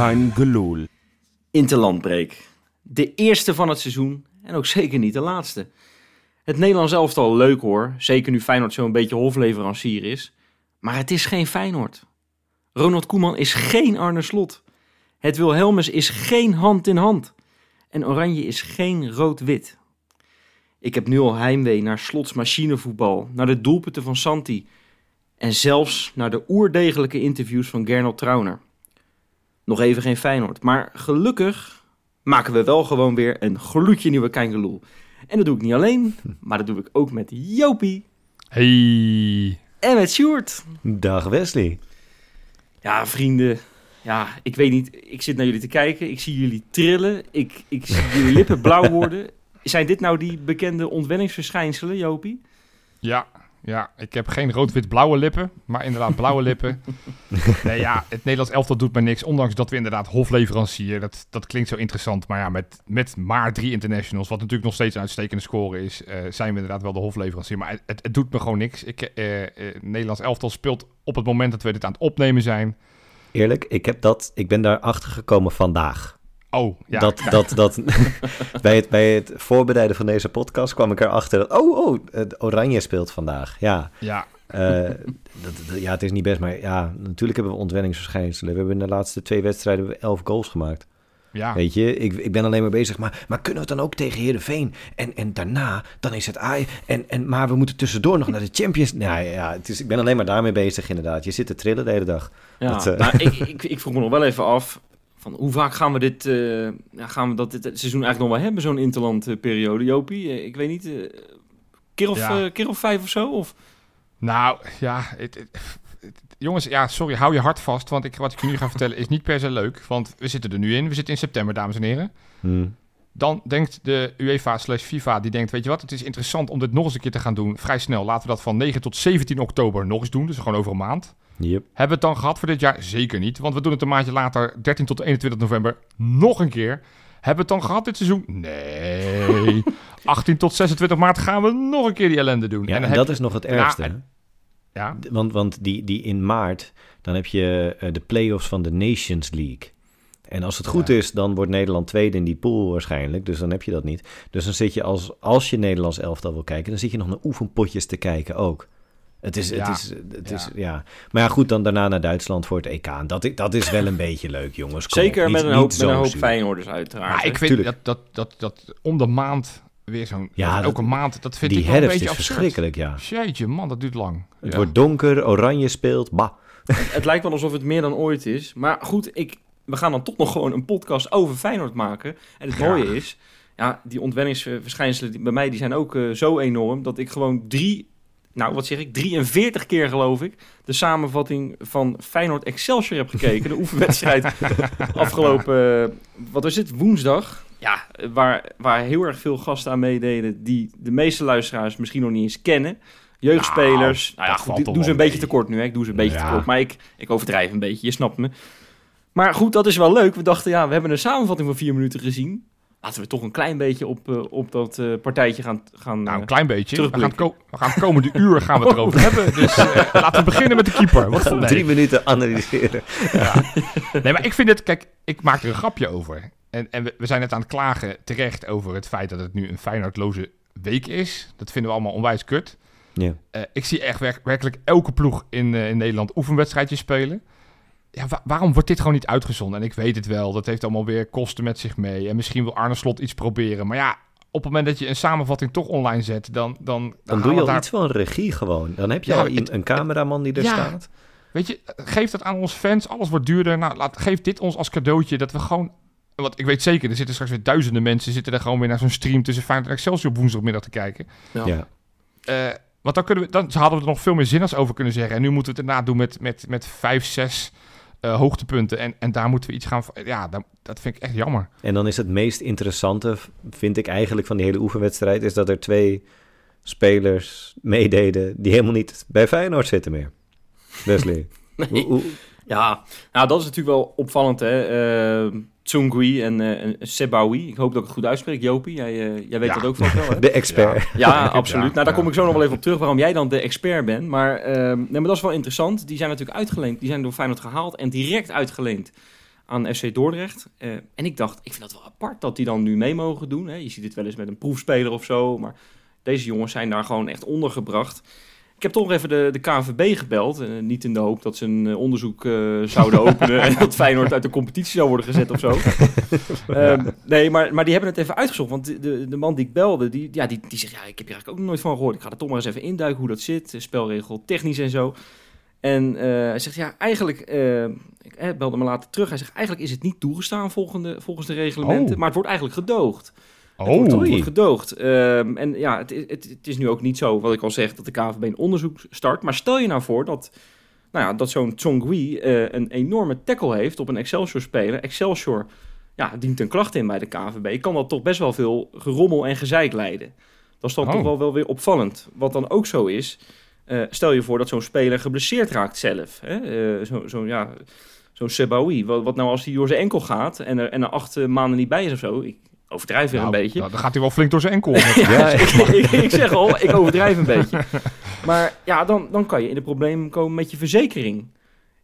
Kein Geloel. Interlandbreek. De eerste van het seizoen en ook zeker niet de laatste. Het Nederlands elftal leuk hoor, zeker nu Feyenoord zo'n beetje hofleverancier is. Maar het is geen Feyenoord. Ronald Koeman is geen Arne Slot. Het Wilhelmus is geen hand in hand. En Oranje is geen rood-wit. Ik heb nu al heimwee naar Slots machinevoetbal, naar de doelpunten van Santi... en zelfs naar de oerdegelijke interviews van Gernot Trauner. Nog even geen Feyenoord, maar gelukkig maken we wel gewoon weer een gloedje nieuwe Kangeloel. En dat doe ik niet alleen, maar dat doe ik ook met Jopie Hey. en met Sjoerd. Dag Wesley. Ja, vrienden. Ja, ik weet niet. Ik zit naar jullie te kijken. Ik zie jullie trillen. Ik, ik zie jullie lippen blauw worden. Zijn dit nou die bekende ontwenningsverschijnselen, Jopie? Ja, ja, ik heb geen rood-wit-blauwe lippen, maar inderdaad blauwe lippen. Nee, ja, het Nederlands elftal doet me niks, ondanks dat we inderdaad hofleverancier, dat, dat klinkt zo interessant. Maar ja, met, met maar drie internationals, wat natuurlijk nog steeds een uitstekende score is, eh, zijn we inderdaad wel de hofleverancier. Maar het, het, doet me gewoon niks. Ik, eh, eh, het Nederlands elftal speelt op het moment dat we dit aan het opnemen zijn. Eerlijk, ik, heb dat, ik ben daar achter gekomen vandaag. Oh, ja. dat, dat, dat, bij, het, bij het voorbereiden van deze podcast kwam ik erachter dat, oh, oh, het Oranje speelt vandaag. Ja, Ja, eh, dat, dat- ja, het is niet best, maar ja, natuurlijk hebben we ontwenningsverschijnselen. We hebben in de laatste twee wedstrijden elf goals gemaakt. ja. Weet je, ik, ik ben alleen maar bezig, maar, maar kunnen we het dan ook tegen Heerenveen? En, en daarna, dan is het AI. En, en, maar we moeten tussendoor nog naar de Champions. Nou ja, het is, ik ben alleen maar daarmee bezig inderdaad. Je zit te trillen de hele dag. Ja, Dat, eh, nou, ik, ik, ik vroeg me nog wel even af. Van hoe vaak gaan we dit, eh, ja, gaan we dat dit seizoen eigenlijk nog wel hebben, zo'n interlandperiode, Jopie? Eh, ik weet niet, eh, keer, of, Ja. keer of vijf of zo? Of? Nou, ja, het, het- het- jongens, ja, sorry, hou je hart vast, want ik, wat ik je nu ga vertellen is niet per se leuk, want we zitten er nu in. We zitten in september, dames en heren. Hm. Dan denkt de UEFA slash FIFA, die denkt, weet je wat, het is interessant om dit nog eens een keer te gaan doen. Vrij snel, laten we dat van 9 tot 17 oktober nog eens doen, dus gewoon over een maand. Yep. Hebben we het dan gehad voor dit jaar? Zeker niet, want we doen het een maandje later, 13 tot 21 november, nog een keer. Hebben we het dan gehad dit seizoen? Nee. 18 tot 26 maart gaan we nog een keer die ellende doen. Ja, en dat je- is nog het Nou, ergste. en- Ja? Want, want die, die in maart, dan heb je eh, de play-offs van de Nations League. En als het goed Ja. is, dan wordt Nederland tweede in die pool waarschijnlijk. Dus dan heb je dat niet. Dus dan zit je als, als je Nederlands elftal wil kijken, dan zit je nog naar oefenpotjes te kijken ook. Het is, Ja, het is, het ja. is, ja. Maar ja, goed, dan daarna naar Duitsland voor het EK. En dat, dat is wel een beetje leuk, jongens. Kom Zeker met een hoop, met een zo hoop zuur. Feyenoorders uiteraard. Maar ik vind Tuurlijk. dat, dat, dat, dat om de maand weer zo'n... Ja, dat- elke maand, dat vind Die ik wel een herfst beetje is absurd. verschrikkelijk, ja. Jeetje, man, dat duurt lang. Het Ja. wordt donker, oranje speelt, bah. Het lijkt wel alsof het meer dan ooit is. Maar goed, ik, we gaan dan toch nog gewoon een podcast over Feyenoord maken. En het mooie is, ja, die ontwenningsverschijnselen bij mij die zijn ook eh, zo enorm... dat ik gewoon drie, nou wat zeg ik, 43 keer geloof ik... de samenvatting van Feyenoord Excelsior heb gekeken. De oefenwedstrijd afgelopen, eh, wat is het, woensdag. Ja, eh, waar, waar heel erg veel gasten aan meededen... die de meeste luisteraars misschien nog niet eens kennen... Jeugdspelers. Nou, ja, dat goed, doe ze een beetje tekort nu. Hè. Ik doe ze een beetje Ja. tekort. Maar ik, ik overdrijf een beetje. Je snapt me. Maar goed, dat is wel leuk. We dachten, ja, we hebben een samenvatting van vier minuten gezien. Laten we toch een klein beetje op, eh, op dat eh, partijtje gaan... gaan Nou, eh, een klein beetje. We gaan, we gaan het komende uur gaan we het erover hebben. Dus eh, laten we beginnen met de keeper. Wat vond Drie minuten analyseren. nee, maar ik vind het... Kijk, ik maak er een grapje over. En, en we, we zijn net aan het klagen terecht over het feit dat het nu een Feyenoordloze week is. Dat vinden we allemaal onwijs kut. Ja. Eh, ik zie echt werk- werkelijk elke ploeg in, eh, in Nederland oefenwedstrijdjes spelen. Ja, wa- waarom wordt dit gewoon niet uitgezonden? En ik weet het wel, dat heeft allemaal weer kosten met zich mee. En misschien wil Arne Slot iets proberen. Maar ja, op het moment dat je een samenvatting toch online zet, dan... Dan, dan, Dan doe je al daar- iets van regie gewoon. Dan heb je Ja, al het- een, cameraman die er Ja. staat. Weet je, geef dat aan onze fans. Alles wordt duurder. Nou, laat, geef dit ons als cadeautje. Dat we gewoon... Want ik weet zeker, er zitten straks weer duizenden mensen... zitten er gewoon weer naar zo'n stream tussen Feyenoord en Excelsior op woensdagmiddag te kijken. Ja. Ja. Eh, want dan, kunnen we, dan hadden we er nog veel meer zinnigs over kunnen zeggen. En nu moeten we het erna doen met, met, met vijf, zes eh, hoogtepunten. En, en daar moeten we iets gaan... Ja, dat, dat vind ik echt jammer. En dan is het meest interessante, vind ik eigenlijk, van die hele oefenwedstrijd... is dat er twee spelers meededen die helemaal niet bij Feyenoord zitten meer. Wesley. Nee. hoe, hoe- Ja, nou dat is natuurlijk wel opvallend hè. Eh Tsungui en, eh en Sebawi. Ik hoop dat ik het goed uitspreek. Jopie, jij, eh, jij weet Ja. dat ook vast wel hè? de expert. Ja, absoluut. Ja, nou, daar kom ik zo nog wel even op terug waarom jij dan de expert bent. Maar, ehm, nee, maar dat is wel interessant. Die zijn natuurlijk uitgeleend. Die zijn door Feyenoord gehaald en direct uitgeleend aan FC Dordrecht. Eh, en ik dacht, ik vind dat wel apart dat die dan nu mee mogen doen. Hè. Je ziet het wel eens met een proefspeler of zo, maar deze jongens zijn daar gewoon echt ondergebracht. Ik heb toch even de, de KNVB gebeld. Uh, niet in de hoop dat ze een uh, onderzoek uh, zouden openen en dat Feyenoord uit de competitie zou worden gezet of zo. um, nee, maar, maar die hebben het even uitgezocht. Want de, de, man die ik belde, die, ja, die, die zegt... Ja, ik heb hier eigenlijk ook nooit van gehoord. Ik ga er toch maar eens even induiken hoe dat zit. Spelregel, technisch en zo. En hij zegt, ja, eigenlijk... ik belde me later terug. Hij zegt, eigenlijk is het niet toegestaan volgende, volgens de reglementen. Oh. Maar het wordt eigenlijk gedoogd. Oh, het wordt, wordt gedoogd. Um, en ja, het, het, het, is nu ook niet zo, wat ik al zeg, dat de KVB een onderzoek start. Maar stel je nou voor dat, nou ja, dat zo'n Tsongui uh, een enorme tackle heeft op een Excelsior-speler. Excelsior ja, dient een klacht in bij de KVB. Kan dat toch best wel veel gerommel en gezeik leiden. Dat is dan oh. toch wel, wel weer opvallend. Wat dan ook zo is, uh, stel je voor dat zo'n speler geblesseerd raakt zelf. Uh, Zo'n zo, ja, zo'n Sebaoui. Wat, wat nou als hij door zijn enkel gaat en er, en er acht maanden niet bij is of zo? Ik, overdrijf weer nou, een beetje. Nou, dan gaat hij wel flink door zijn enkel. ja, ik, ik, ik, zeg al, ik overdrijf een beetje. Maar ja, dan, dan kan je in de problemen komen met je verzekering.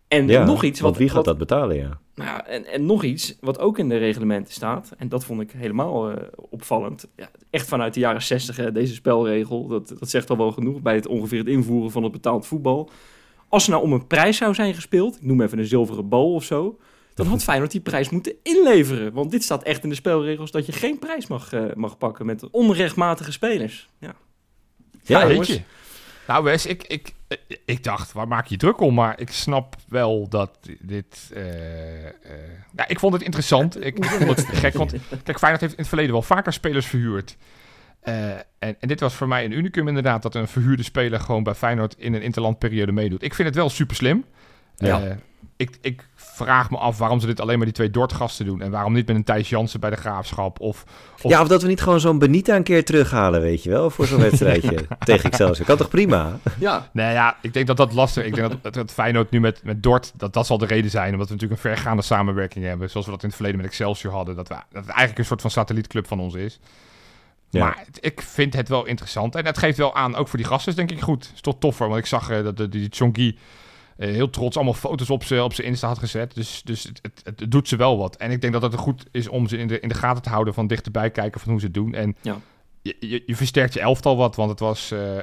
En ja, nog iets... Wat, wie gaat wat, dat betalen, ja? Nou ja, en, en nog iets wat ook in de reglementen staat. En dat vond ik helemaal uh, opvallend. Ja, echt vanuit de jaren 60, hè, deze spelregel. Dat, dat zegt al wel genoeg bij het ongeveer het invoeren van het betaald voetbal. Als er nou om een prijs zou zijn gespeeld... Ik noem even een zilveren bal of zo dan had Feyenoord die prijs moeten inleveren. Want dit staat echt in de spelregels dat je geen prijs mag, uh, mag pakken met onrechtmatige spelers. Ja, ja weet je. Nou Wes, ik, ik, ik dacht, waar maak je druk om? Maar ik snap wel dat dit... Uh, uh, ja, ik vond het interessant. Ik vond het gek, want kijk, Feyenoord heeft in het verleden wel vaker spelers verhuurd. Uh, en, en, dit was voor mij een unicum inderdaad, dat een verhuurde speler gewoon bij Feyenoord in een interlandperiode meedoet. Ik vind het wel super slim. Ja. Ik, ik vraag me af waarom ze dit alleen maar die twee Dort-gasten doen. En waarom niet met een Thijs Jansen bij de Graafschap. Of, of... Ja, of dat we niet gewoon zo'n Benita een keer terughalen, weet je wel. Voor zo'n wedstrijdje tegen Excelsior. Kan toch prima? Ja. Nee, ja, ik denk dat dat lastig Ik denk dat het, Feyenoord nu met, met Dort, dat dat zal de reden zijn. Omdat we natuurlijk een vergaande samenwerking hebben. Zoals we dat in het verleden met Excelsior hadden. Dat, we, dat het eigenlijk een soort van satellietclub van ons is. Ja. Maar het, ik vind het wel interessant. En het geeft wel aan, ook voor die gasten denk ik goed. Het is toch toffer, want ik zag uh, dat de, die Chongi uh, heel trots allemaal foto's op zijn op Insta had gezet. Dus, dus het, het, het, doet ze wel wat. En ik denk dat het goed is om ze in de, in de gaten te houden van dichterbij kijken van hoe ze het doen. En ja. je, je, je, versterkt je elftal wat, want het was uh, uh,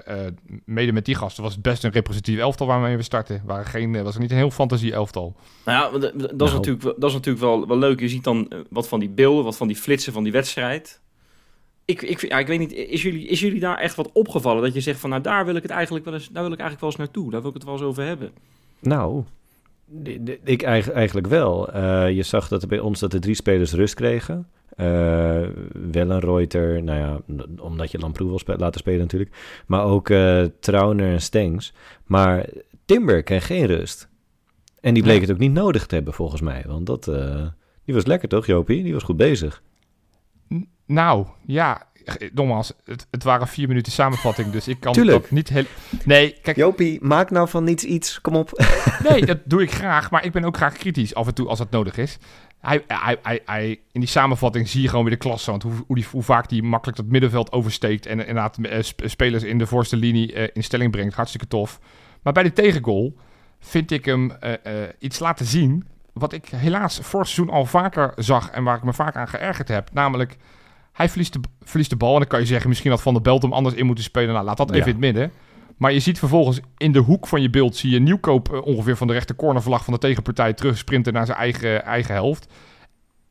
mede met die gasten was het best een representatief elftal waarmee we starten. Waren geen, was er niet een heel fantasie elftal. Nou ja, dat, dat, nou. is, natuurlijk, dat is natuurlijk wel, wel leuk. Je ziet dan wat van die beelden, wat van die flitsen van die wedstrijd. Ik, ik, ja, ik weet niet, is jullie, is jullie daar echt wat opgevallen? Dat je zegt van, nou daar wil ik het eigenlijk wel eens, daar wil ik eigenlijk wel eens naartoe. Daar wil ik het wel eens over hebben. Nou, ik eigenlijk wel. Uh, je zag dat er bij ons dat de drie spelers rust kregen. Uh, Wellenreuter, nou ja, omdat je Lamproe wil spe laten spelen natuurlijk. Maar ook uh, Trauner en Stengs. Maar Timber kreeg geen rust. En die bleek het ook niet nodig te hebben volgens mij. Want dat, die was lekker toch, Jopie? Die was goed bezig. Nou, ja, nogmaals, het, het, waren vier minuten samenvatting, dus ik kan Tuurlijk. dat niet heel... Nee, kijk... Jopie, maak nou van niets iets, kom op. nee, dat doe ik graag, maar ik ben ook graag kritisch af en toe als dat nodig is. Hij, hij, hij, hij, in die samenvatting zie je gewoon weer de klasse. Want hoe, hoe, die, hoe vaak die makkelijk dat middenveld oversteekt. En inderdaad uh, spelers in de voorste linie uh, in stelling brengt. Hartstikke tof. Maar bij de tegengoal vind ik hem uh, iets laten zien. Wat ik helaas vorig seizoen al vaker zag. En waar ik me vaak aan geërgerd heb. Namelijk hij verliest de, verliest de bal. En dan kan je zeggen, misschien had Van der Belt hem anders in moeten spelen. Nou, laat dat even ja. in het midden. Maar je ziet vervolgens in de hoek van je beeld... zie je Nieuwkoop uh, ongeveer van de rechter cornervlag van de tegenpartij... terug sprinten naar zijn eigen, eigen helft.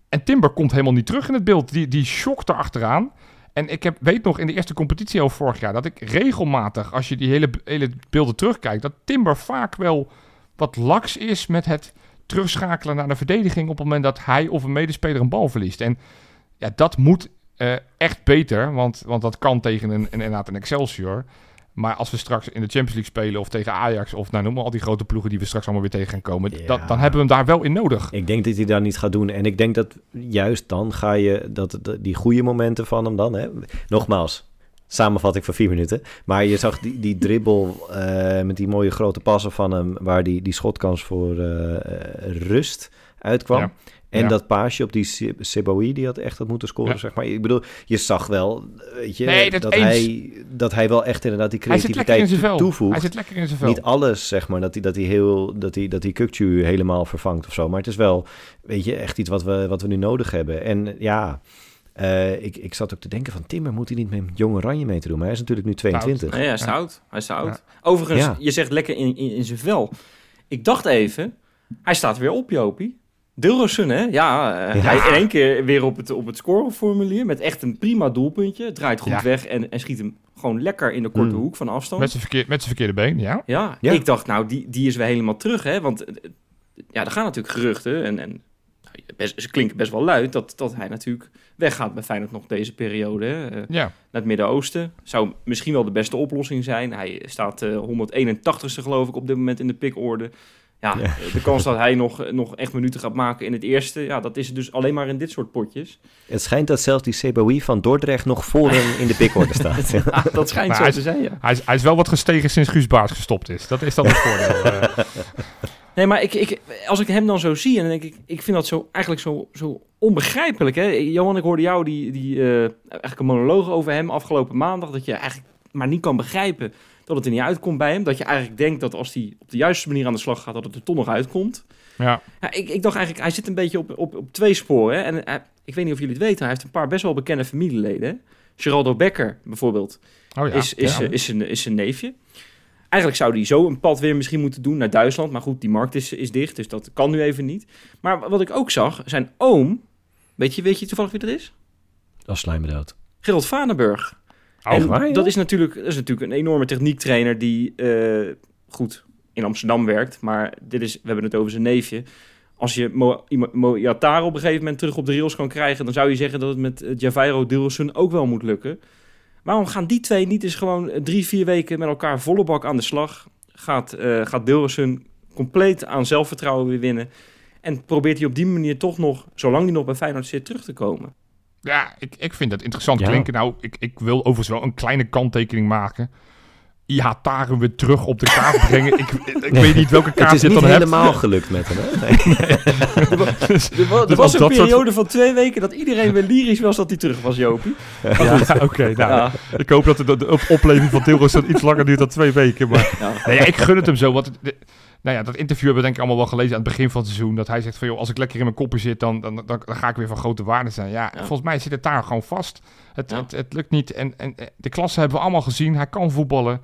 En Timber komt helemaal niet terug in het beeld. Die, die shokt erachteraan. En ik heb, weet nog in de eerste competitie al vorig jaar... dat ik regelmatig, als je die hele, hele beelden terugkijkt... dat Timber vaak wel wat laks is met het terugschakelen naar de verdediging... op het moment dat hij of een medespeler een bal verliest. En ja, dat moet uh, echt beter, want, want dat kan tegen een, een, inderdaad een Excelsior. Maar als we straks in de Champions League spelen of tegen Ajax of nou noem maar al die grote ploegen die we straks allemaal weer tegen gaan komen, ja. dat, dan hebben we hem daar wel in nodig. Ik denk dat hij daar niet gaat doen. En ik denk dat juist dan ga je dat, die goede momenten van hem dan, hè, nogmaals, samenvatting van vier minuten. Maar je zag die, die dribbel uh, met die mooie grote passen van hem, waar die, die schotkans voor uh, rust uitkwam. Ja. En Ja. dat paasje op die Se- Seboui, die had echt had moeten scoren, Ja. zeg maar. Ik bedoel, je zag wel, weet je, Nee, dat dat, eens. hij, dat hij wel echt inderdaad die creativiteit toevoegt. Hij zit lekker in zijn vel. Niet alles, zeg maar, dat hij, dat hij heel, dat hij, dat hij Kukcu helemaal vervangt of zo. Maar het is wel, weet je, echt iets wat we, wat we nu nodig hebben. En ja, eh, ik, ik zat ook te denken van Timmer, moet hij niet met Jong Oranje mee te doen? Maar hij is natuurlijk nu 22. Nee, hij is Ja. oud. Hij is oud. Ja. Overigens, Ja. je zegt lekker in, in, in zijn vel. Ik dacht even, hij staat weer op, Jopie. Dilrosun, hè? Ja, eh, Ja. hij in één keer weer op het, op het scoreformulier met echt een prima doelpuntje. Draait goed Ja. weg en, en schiet hem gewoon lekker in de korte Mm. hoek van afstand. Met zijn verkeer, met zijn verkeerde been, ja. Ja, Ja. ik dacht, nou, die, die is weer helemaal terug, hè? Want eh, ja, er gaan natuurlijk geruchten en, en nou, best, ze klinken best wel luid dat, dat hij natuurlijk weggaat bij Feyenoord nog deze periode. Hè? Eh, Ja, naar het Midden-Oosten. Zou misschien wel de beste oplossing zijn. Hij staat eh 181ste geloof ik op dit moment in de pikorde. Ja, Ja. de kans dat hij nog, nog echt minuten gaat maken in het eerste, ja, dat is dus alleen maar in dit soort potjes. Het schijnt dat zelfs die Seboui van Dordrecht nog voor hem in de pikorde staat. Ja, dat schijnt Maar zo hij te is- zijn, ja. hij is, hij is wel wat gestegen sinds Guus Baars gestopt is. Dat is dan het voordeel. eh. Nee, maar ik, ik, als ik hem dan zo zie, en dan denk ik, ik vind dat zo, eigenlijk zo, zo onbegrijpelijk. Hè? Johan, ik hoorde jou die, die, eh, eigenlijk een monoloog over hem afgelopen maandag, dat je eigenlijk maar niet kan begrijpen dat het er niet uitkomt bij hem. Dat je eigenlijk denkt dat als hij op de juiste manier aan de slag gaat, dat het er toch nog uitkomt. ja. Ja, ik, ik dacht eigenlijk, hij zit een beetje op, op, op twee sporen. Hè? En hij- ik weet niet of jullie het weten, hij heeft een paar best wel bekende familieleden. Hè? Geraldo Becker bijvoorbeeld, Oh ja. is, is, ja. eh, is, zijn, is zijn neefje. Eigenlijk zou hij zo een pad weer misschien moeten doen naar Duitsland. Maar goed, die markt is, is dicht, dus dat kan nu even niet. Maar wat ik ook zag, zijn oom... Weet je, weet je toevallig wie dat is? Als slijmdood. Gerald Vanenburg. En waar, joh? dat is, natuurlijk, dat is natuurlijk een enorme techniektrainer die eh, goed in Amsterdam werkt. Maar dit is, we hebben het over zijn neefje. Als je Mo- Moyataro op een gegeven moment terug op de rails kan krijgen... dan zou je zeggen dat het met eh, Javairo Dilrosun ook wel moet lukken. Waarom gaan die twee niet eens gewoon eh, drie, vier weken met elkaar volle bak aan de slag? Gaat, eh gaat compleet aan zelfvertrouwen weer winnen... En probeert hij op die manier toch nog, zolang hij nog bij Feyenoord zit, terug te komen. Ja, ik, ik vind het interessant Ja. klinken. Nou, ik, ik wil overigens wel een kleine kanttekening maken. Ja, Taren weer terug op de kaart brengen. Ik, ik weet niet welke kaart Het is je niet dan hebt. helemaal gelukt met hem, hè? Nee. Dus- Er was, dus was een dat soort- periode van twee weken dat iedereen weer lyrisch was dat hij terug was, Jopie. Ja, oké. nou, Ja, Ik hoop dat de, de, de op- opleving van Tilros iets langer duurt dan twee weken. Maar ja. nee, ik gun het hem zo. Want het- de- nou ja, dat interview hebben we denk ik allemaal wel gelezen aan het begin van het seizoen. Dat hij zegt van, joh, als ik lekker in mijn koppen zit, dan, dan, dan, dan ga ik weer van grote waarde zijn. Ja, Ja. volgens mij zit het daar gewoon vast. Het, Ja. het, het lukt niet. En, en de klasse hebben we allemaal gezien. Hij kan voetballen.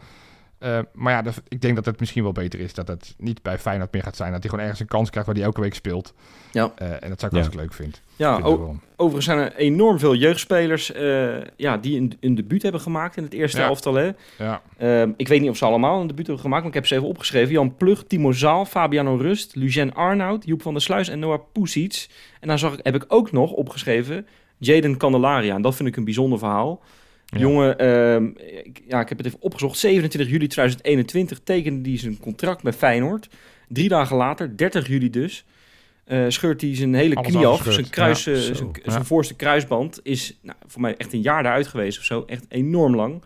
Eh, maar ja, dat- ik denk dat het misschien wel beter is dat het niet bij Feyenoord meer gaat zijn. Dat hij gewoon ergens een kans krijgt waar hij elke week speelt. Ja. Eh, en dat zou ik Ja. hartstikke leuk vinden. Ja overigens zijn er enorm veel jeugdspelers eh, ja, die een, een debuut hebben gemaakt in het eerste Ja. elftal. Hè? Ja. Ehm, ik weet niet of ze allemaal een debuut hebben gemaakt, maar ik heb ze even opgeschreven. Jan Plug, Timo Zaal, Fabiano Rust, Lucien Arnoud, Joep van der Sluis en Noah Pusic. En dan zag ik, heb ik ook nog opgeschreven Jaden Candelaria. En dat vind ik een bijzonder verhaal. Ja. Jongen, ehm, ik, ja, ik heb het even opgezocht. 27 juli 2021 tekende hij zijn contract met Feyenoord. Drie dagen later, 30 juli dus, eh, scheurt hij zijn hele Alles knie af. Zijn, kruis, Ja, eh, zo. zijn, Ja. zijn voorste kruisband is nou, voor mij echt een jaar daaruit geweest of zo. Echt enorm lang.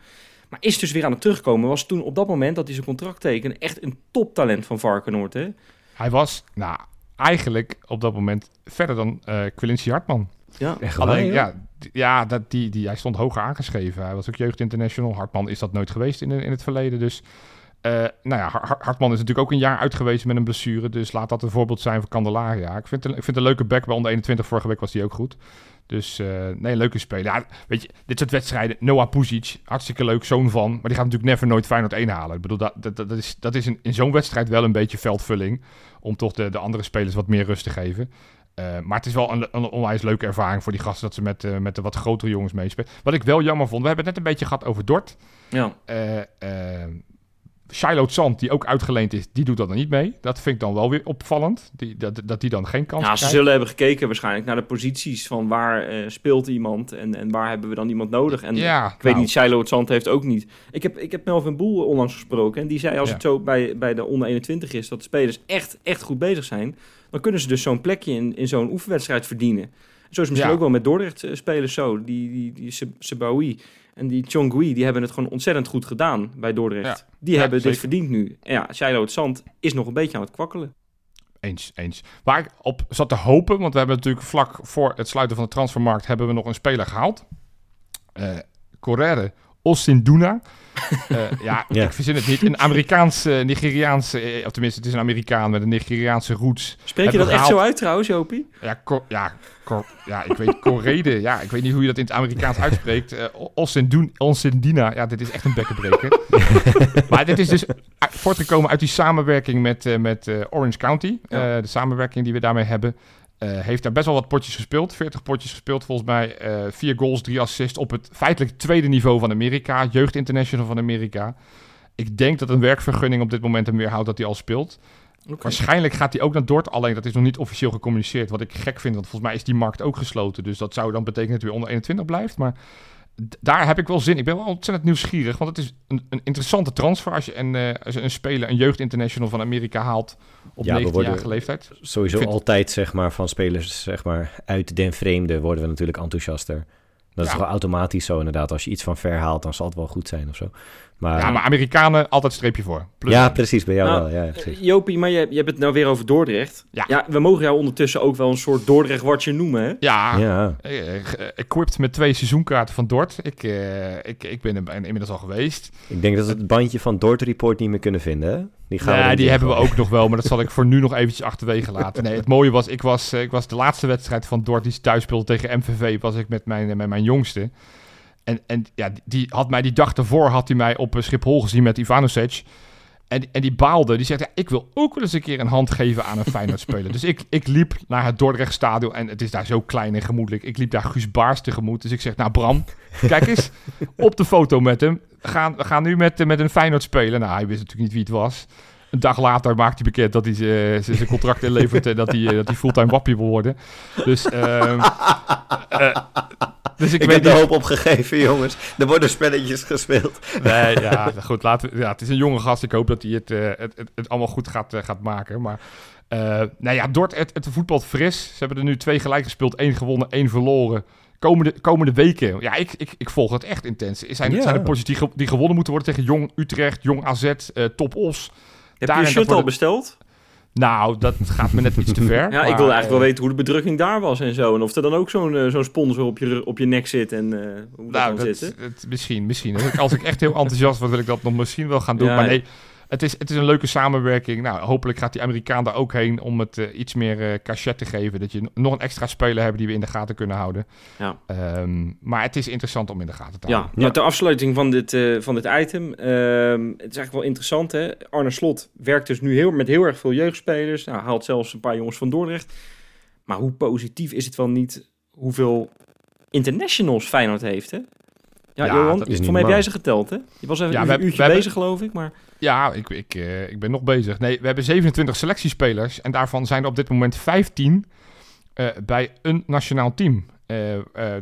Maar is dus weer aan het terugkomen. Was toen op dat moment dat hij zijn contract tekende echt een toptalent van Varkenoord. Hè? Hij was, nou, eigenlijk op dat moment verder dan eh Quincy Hartman. Ja. Echt Alleen, ja, ja dat, die, die, hij stond hoger aangeschreven. Hij was ook jeugd international. Hartman is dat nooit geweest in, in het verleden. Dus, eh, nou ja, Har- Har- Hartman is natuurlijk ook een jaar uit geweest met een blessure. Dus laat dat een voorbeeld zijn voor Candelaria. Ik vind, het, ik vind een leuke back bij onder 21. Vorige week was die ook goed. Dus eh, nee, leuke speler. Ja, weet je, dit soort wedstrijden. Noah Puzic, hartstikke leuk, zoon van. Maar die gaat natuurlijk never nooit Feyenoord 1 halen. Ik bedoel, dat, dat, dat is, dat is in, in zo'n wedstrijd wel een beetje veldvulling. Om toch de, de andere spelers wat meer rust te geven. Eh, maar het is wel een, een onwijs leuke ervaring voor die gasten dat ze met, met de wat grotere jongens meespelen. Wat ik wel jammer vond, we hebben het net een beetje gehad over Dort. Ja. Shiloh Zand, die ook uitgeleend is, die doet dat dan niet mee. Dat vind ik dan wel weer opvallend, die, dat, dat die dan geen kans Ja, ze zullen hebben gekeken waarschijnlijk naar de posities van waar eh, speelt iemand en, en waar hebben we dan iemand nodig. En ja, ik weet nou, niet, Shiloh Zand heeft ook niet. Ik heb, ik heb Melvin Boel onlangs gesproken en die zei als Ja. het zo bij, bij de onder 21 is dat de spelers echt, echt goed bezig zijn, dan kunnen ze dus zo'n plekje in, in zo'n oefenwedstrijd verdienen. Zo is misschien Ja. ook wel met Dordrecht eh, spelers zo. Die, die, die Se- Sebaoui en die Chongui, die hebben het gewoon ontzettend goed gedaan bij Dordrecht. Ja. Die Ja, hebben zeker. dit verdiend nu. En ja, Shiloh het Zand is nog een beetje aan het kwakkelen. eens, eens. Waar ik op zat te hopen, want we hebben natuurlijk vlak voor het sluiten van de transfermarkt hebben we nog een speler gehaald. Eh Correre Osinduna. Eh ja, Ja. ik verzin het niet. Een Amerikaanse, Nigeriaanse, eh, of tenminste het is een Amerikaan met een Nigeriaanse roots. Spreek je dat echt zo uit trouwens, Jopie? Ja, Cor- ja, Cor- ja, ik weet Correde. Ja, ik weet niet hoe je dat in het Amerikaans uitspreekt. Eh Osindun- Osindina. Ja, dit is echt een bekkenbreker. maar dit is dus voortgekomen uit die samenwerking met, eh, met eh, Orange County. Ja. Eh, de samenwerking die we daarmee hebben. Eh, heeft daar best wel wat potjes gespeeld. 40 potjes gespeeld volgens mij. eh vier goals, drie assists op het feitelijk tweede niveau van Amerika. Jeugd International van Amerika. Ik denk dat een werkvergunning op dit moment hem weerhoudt dat hij al speelt. Waarschijnlijk gaat hij ook naar Dort, alleen dat is nog niet officieel gecommuniceerd. Wat ik gek vind, want volgens mij is die markt ook gesloten. Dus dat zou dan betekenen dat hij weer onder 21 blijft. Maar daar heb ik wel zin. Ik ben wel ontzettend nieuwsgierig, want het is een, een interessante transfer als je een, eh, als je een speler, een jeugdinternational van Amerika haalt op Ja, we 19-jarige worden- leeftijd. Sowieso vind- altijd, zeg maar, van spelers, zeg maar, uit den vreemde worden we natuurlijk enthousiaster. Dat is gewoon automatisch zo inderdaad. Als je iets van ver haalt, dan zal het wel goed zijn of zo. Maar, Ja, maar Amerikanen altijd streepje voor. Plus, ja, precies, bij jou Nou, wel. Ja, ja, Eh, precies. Jopie, maar je, je hebt het nou weer over Dordrecht. Ja. we mogen jou ondertussen ook wel een soort Dordrecht-watcher noemen, hè? ja, Ja, eh, eh, equipped met twee seizoenkaarten van Dort. Ik, eh, ik, ik ben er inmiddels al geweest. ik denk dat we het bandje van Dort Report niet meer kunnen vinden, hè? Die gaan we Ja, die hebben we ook nog wel, maar dat zal ik voor nu nog eventjes achterwege laten. Nee, het mooie was, ik was, ik was de laatste wedstrijd van Dort die ze thuis speelde tegen MVV, was ik met mijn, met mijn jongste. En, en ja, die- had mij die dag daarvoor had hij mij op eh, Schiphol gezien met Ivanovic. En, en die baalde. Die zegt, ja, ik wil ook wel eens een keer een hand geven aan een Feyenoord-speler. dus ik, ik liep naar het Dordrecht-stadion en het is daar zo klein en gemoedelijk. Ik liep daar Guus Baars tegemoet. Dus ik zeg, nou Bram, kijk eens op de foto met hem. We gaan, we gaan nu met, eh, met een Feyenoord spelen. Nou, hij wist natuurlijk niet wie het was. Een dag later maakt hij bekend dat hij ze- zijn contract inlevert en dat hij, eh, dat hij fulltime wappie wil worden. Dus, ehm, eh, dus ik, Ik, weet heb de hoop opgegeven, jongens. Er worden spelletjes gespeeld. Nee, ja, goed. Laten we, ja, het is een jonge gast. Ik hoop dat hij het, eh, het, het, het allemaal goed gaat, eh, gaat maken. Maar eh nou ja, Dort, het, het voetbalt fris. Ze hebben er nu twee gelijk gespeeld. één gewonnen, één verloren. Komende, komende weken, ja, ik, ik, ik volg het echt intens. Zijn, Ja. zijn er potjes die, ge- die gewonnen moeten worden tegen Jong Utrecht, Jong AZ, eh Top Os? Heb Daar je en je dat shirt al besteld? Nou, dat gaat me net iets te ver. Ja, ik wilde eigenlijk wel eh, weten hoe de bedrukking daar was en zo. En of er dan ook zo'n eh, zo'n sponsor op je, op je nek zit en eh, hoe dat Nou, dan dat, zit. het- misschien, misschien. Als ik, als ik echt heel enthousiast word, wil ik dat nog misschien wel gaan doen. Ja, maar nee, het is, het is een leuke samenwerking. Nou, hopelijk gaat die Amerikaan daar ook heen om het eh, iets meer eh cachet te geven. Dat je nog een extra speler hebt die we in de gaten kunnen houden. Ja. Ehm, maar het is interessant om in de gaten te Ja, houden. nou, ter afsluiting van dit, eh, van dit item. ehm, het is eigenlijk wel interessant, hè. Arne Slot werkt dus nu heel, met heel erg veel jeugdspelers. Nou, haalt zelfs een paar jongens van Dordrecht. Maar hoe positief is het wel niet hoeveel internationals Feyenoord heeft, hè? Ja, Ja, Johan, dat voor mij heb jij ze geteld, hè? Je was even Ja, een we uurtje we hebben- bezig, geloof ik, maar... Ja, ik, ik, eh, ik ben nog bezig. Nee, we hebben 27 selectiespelers. En daarvan zijn er op dit moment 15 eh, bij een nationaal team. Eh,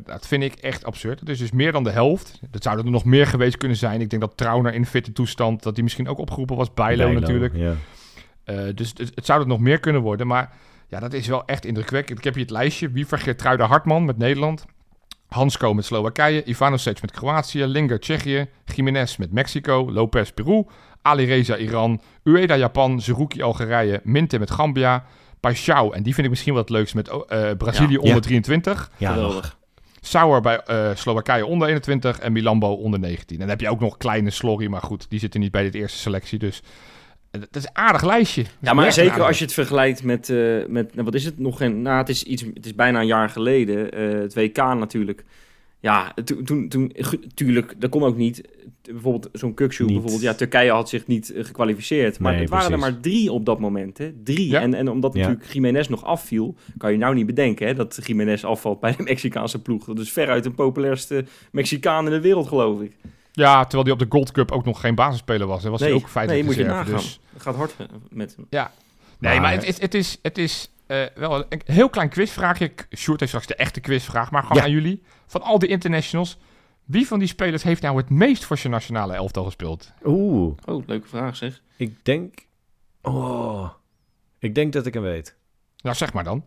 dat vind ik echt absurd. Het is dus meer dan de helft. Dat zouden er nog meer geweest kunnen zijn. Ik denk dat Trauner in fitte toestand, dat hij misschien ook opgeroepen was. Bijlo, Bijlo, natuurlijk. Ja. Dus het, het zou er nog meer kunnen worden. Maar ja, dat is wel echt indrukwekkend. Ik heb hier het lijstje. Wiever Gertruida Hartman met Nederland. Hansko met Slowakije. Ivanovic met Kroatië. Linger Tsjechië. Jiménez met Mexico. Lopez Peru. Ali Reza Iran. Ueda Japan. Zerouki Algerije. Minte met Gambia. Paixão, en die vind ik misschien wel het leukst, met eh, Brazilië Ja. onder Ja. 23. Ja. Geweldig. Sauer bij eh, Slowakije onder 21 en Milambo onder 19. En dan heb je ook nog kleine Slorry, maar goed, die zitten niet bij dit eerste selectie. Dus dat is een aardig lijstje. Ja, maar zeker aardig. als je het vergelijkt met, eh, met nou, wat is het nog geen, nou, het is iets, het is bijna een jaar geleden, eh, het WK natuurlijk. Ja, toen, toen, toen tuurlijk, dat kon ook niet. Bijvoorbeeld zo'n Kuksu, Niet. bijvoorbeeld, ja, Turkije had zich niet eh, gekwalificeerd. Maar Nee, het waren er maar drie op dat moment, hè? Drie. Ja. En, en omdat Ja. natuurlijk Jiménez nog afviel, kan je nou niet bedenken, hè, dat Jiménez afvalt bij de Mexicaanse ploeg. Dat is veruit de populairste Mexicaan in de wereld, geloof ik. Ja, terwijl hij op de Gold Cup ook nog geen basisspeler was. Hij was hij ook feitelijk nee, moet je nagaan. dus- Het gaat hard eh, met hem. Nee, Maar- maar het is, het is, het is eh, wel een, heel klein quizvraagje. Sjoerd heeft straks de echte quizvraag, maar gewoon Ja. aan jullie. Van al die internationals, wie van die spelers heeft nou het meest voor zijn nationale elftal gespeeld? Oeh, Oh, leuke vraag zeg. ik denk... Oh, ik denk dat ik hem weet. Nou, zeg maar dan.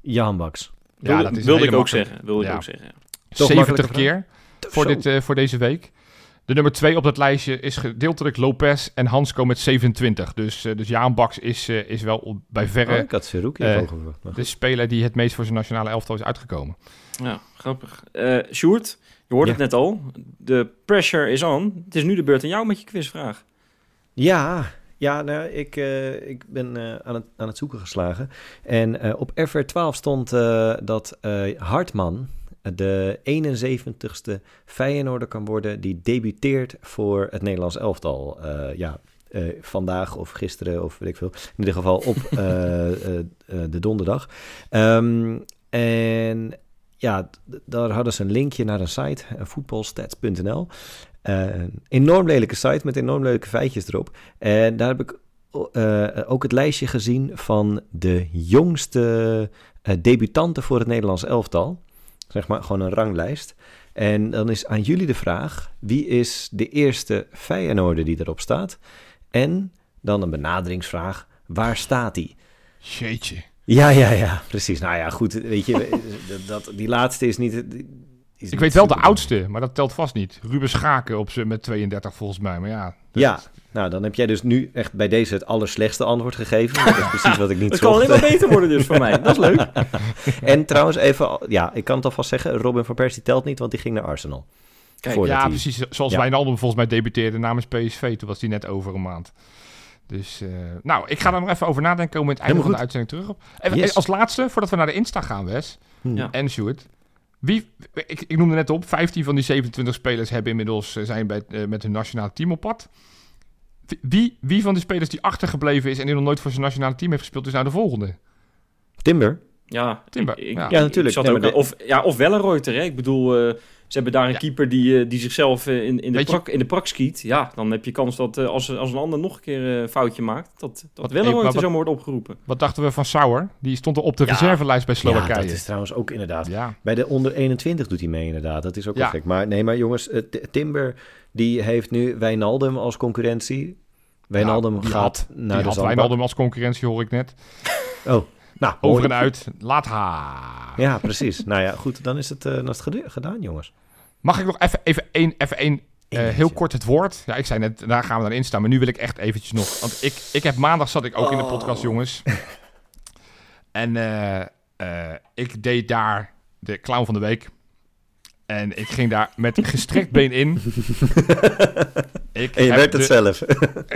Jan Baks. Ja, Wilde, dat is wilde ik ook zeggen. Wilde ik Ja. ook zeggen. ja. Toch 70 makkelijke keer voor, dit, eh, voor deze week. De nummer 2 op dat lijstje is gedeeltelijk Lopez en Hansko met 27. Dus, uh, dus Jaan Baks is, uh, is wel bij verre oh, ik had Seruki uh, de speler die het meest voor zijn nationale elftal is uitgekomen. Ja, grappig. Uh, Sjoerd, je hoorde Ja. het net al. De pressure is on. Het is nu de beurt aan jou met je quizvraag. Ja, ja nou, ik, eh, ik ben eh, aan, het, aan het zoeken geslagen. En eh, op FR12 stond eh, dat eh, Hartman de 71ste Feyenoorder kan worden die debuteert voor het Nederlands elftal. Eh, ja, eh, vandaag of gisteren of weet ik veel. In ieder geval op eh, de donderdag. Ehm, en ja, daar hadden ze een linkje naar een site, voetbalstats.nl. Een enorm lelijke site met enorm leuke feitjes erop. En daar heb ik ook het lijstje gezien van de jongste debutanten voor het Nederlands elftal. Zeg maar gewoon een ranglijst. En dan is aan jullie de vraag: wie is de eerste Feyenoorder die erop staat? En dan een benaderingsvraag: waar staat hij? Jeetje. Ja, ja, ja, precies. Nou ja, goed, weet je, dat- die laatste is niet... Is Ik weet wel de oudste, maar dat telt vast niet. Ruben Schaken op ze met 32 volgens mij. Maar ja, dat- Ja, nou dan heb jij dus nu echt bij deze het allerslechtste antwoord gegeven. Dat is precies wat ik niet Het kan alleen maar beter worden dus voor mij. Dat is leuk. En trouwens even, ja, ik kan het alvast zeggen, Robin van Persie telt niet, want die ging naar Arsenal. Kijk, ja hij- precies. Zoals Ja. Wijnaldum volgens mij debuteerde namens PSV. Toen was hij net over een maand. Dus, eh, nou, ik ga er nog even over nadenken. Komen we in het einde van de uitzending terug op. Even, Yes. Als laatste, voordat we naar de Insta gaan, Wes. Hm. Ja. En Sjoerd. Wie, ik, ik noemde net op, 15 van die 27 spelers hebben inmiddels, eh, zijn bij, eh, met hun nationale team op pad. Wie, wie van de spelers die achtergebleven is en die nog nooit voor zijn nationale team heeft gespeeld, is nou de volgende? Timber? Ja, Timber, ik- ik- ja. Ja, natuurlijk. ik zat ook of, ja, of wel een Reuter. Hè. Ik bedoel, eh, ze hebben daar een Ja. keeper die, eh, die zichzelf eh, in, in, de Weet je- prak, in de prak schiet. Ja, dan heb je kans dat eh, als, als een ander nog een keer een foutje maakt, dat, dat wel een hey, maar Reuter wat- zomaar wordt opgeroepen. Wat dachten we van Sauer? Die stond er op de Ja. reservelijst bij Ja, Slowakije. dat is trouwens ook inderdaad. Ja, Bij de onder 21 doet hij mee inderdaad. Dat is ook Ja. wel gek. Maar nee, maar jongens, Timber die heeft nu Wijnaldum als concurrentie. Wijnaldum Ja, gaat had- naar die de had. Wijnaldum als concurrentie, hoor ik net. Oh, nou, Over en uit, laat haar. Ja, precies. nou ja, goed, dan is het, eh, dan is het gedaan, jongens. Mag ik nog even, even één, even één eh, heel kort het woord? Ja, ik zei net, daar gaan we dan in staan. Maar nu wil ik echt eventjes nog... Want ik, ik heb maandag zat ik ook in de Oh. podcast, jongens. En eh, ik deed daar de clown van de week. En ik ging daar met gestrekt been in. Ik En je weet het zelf.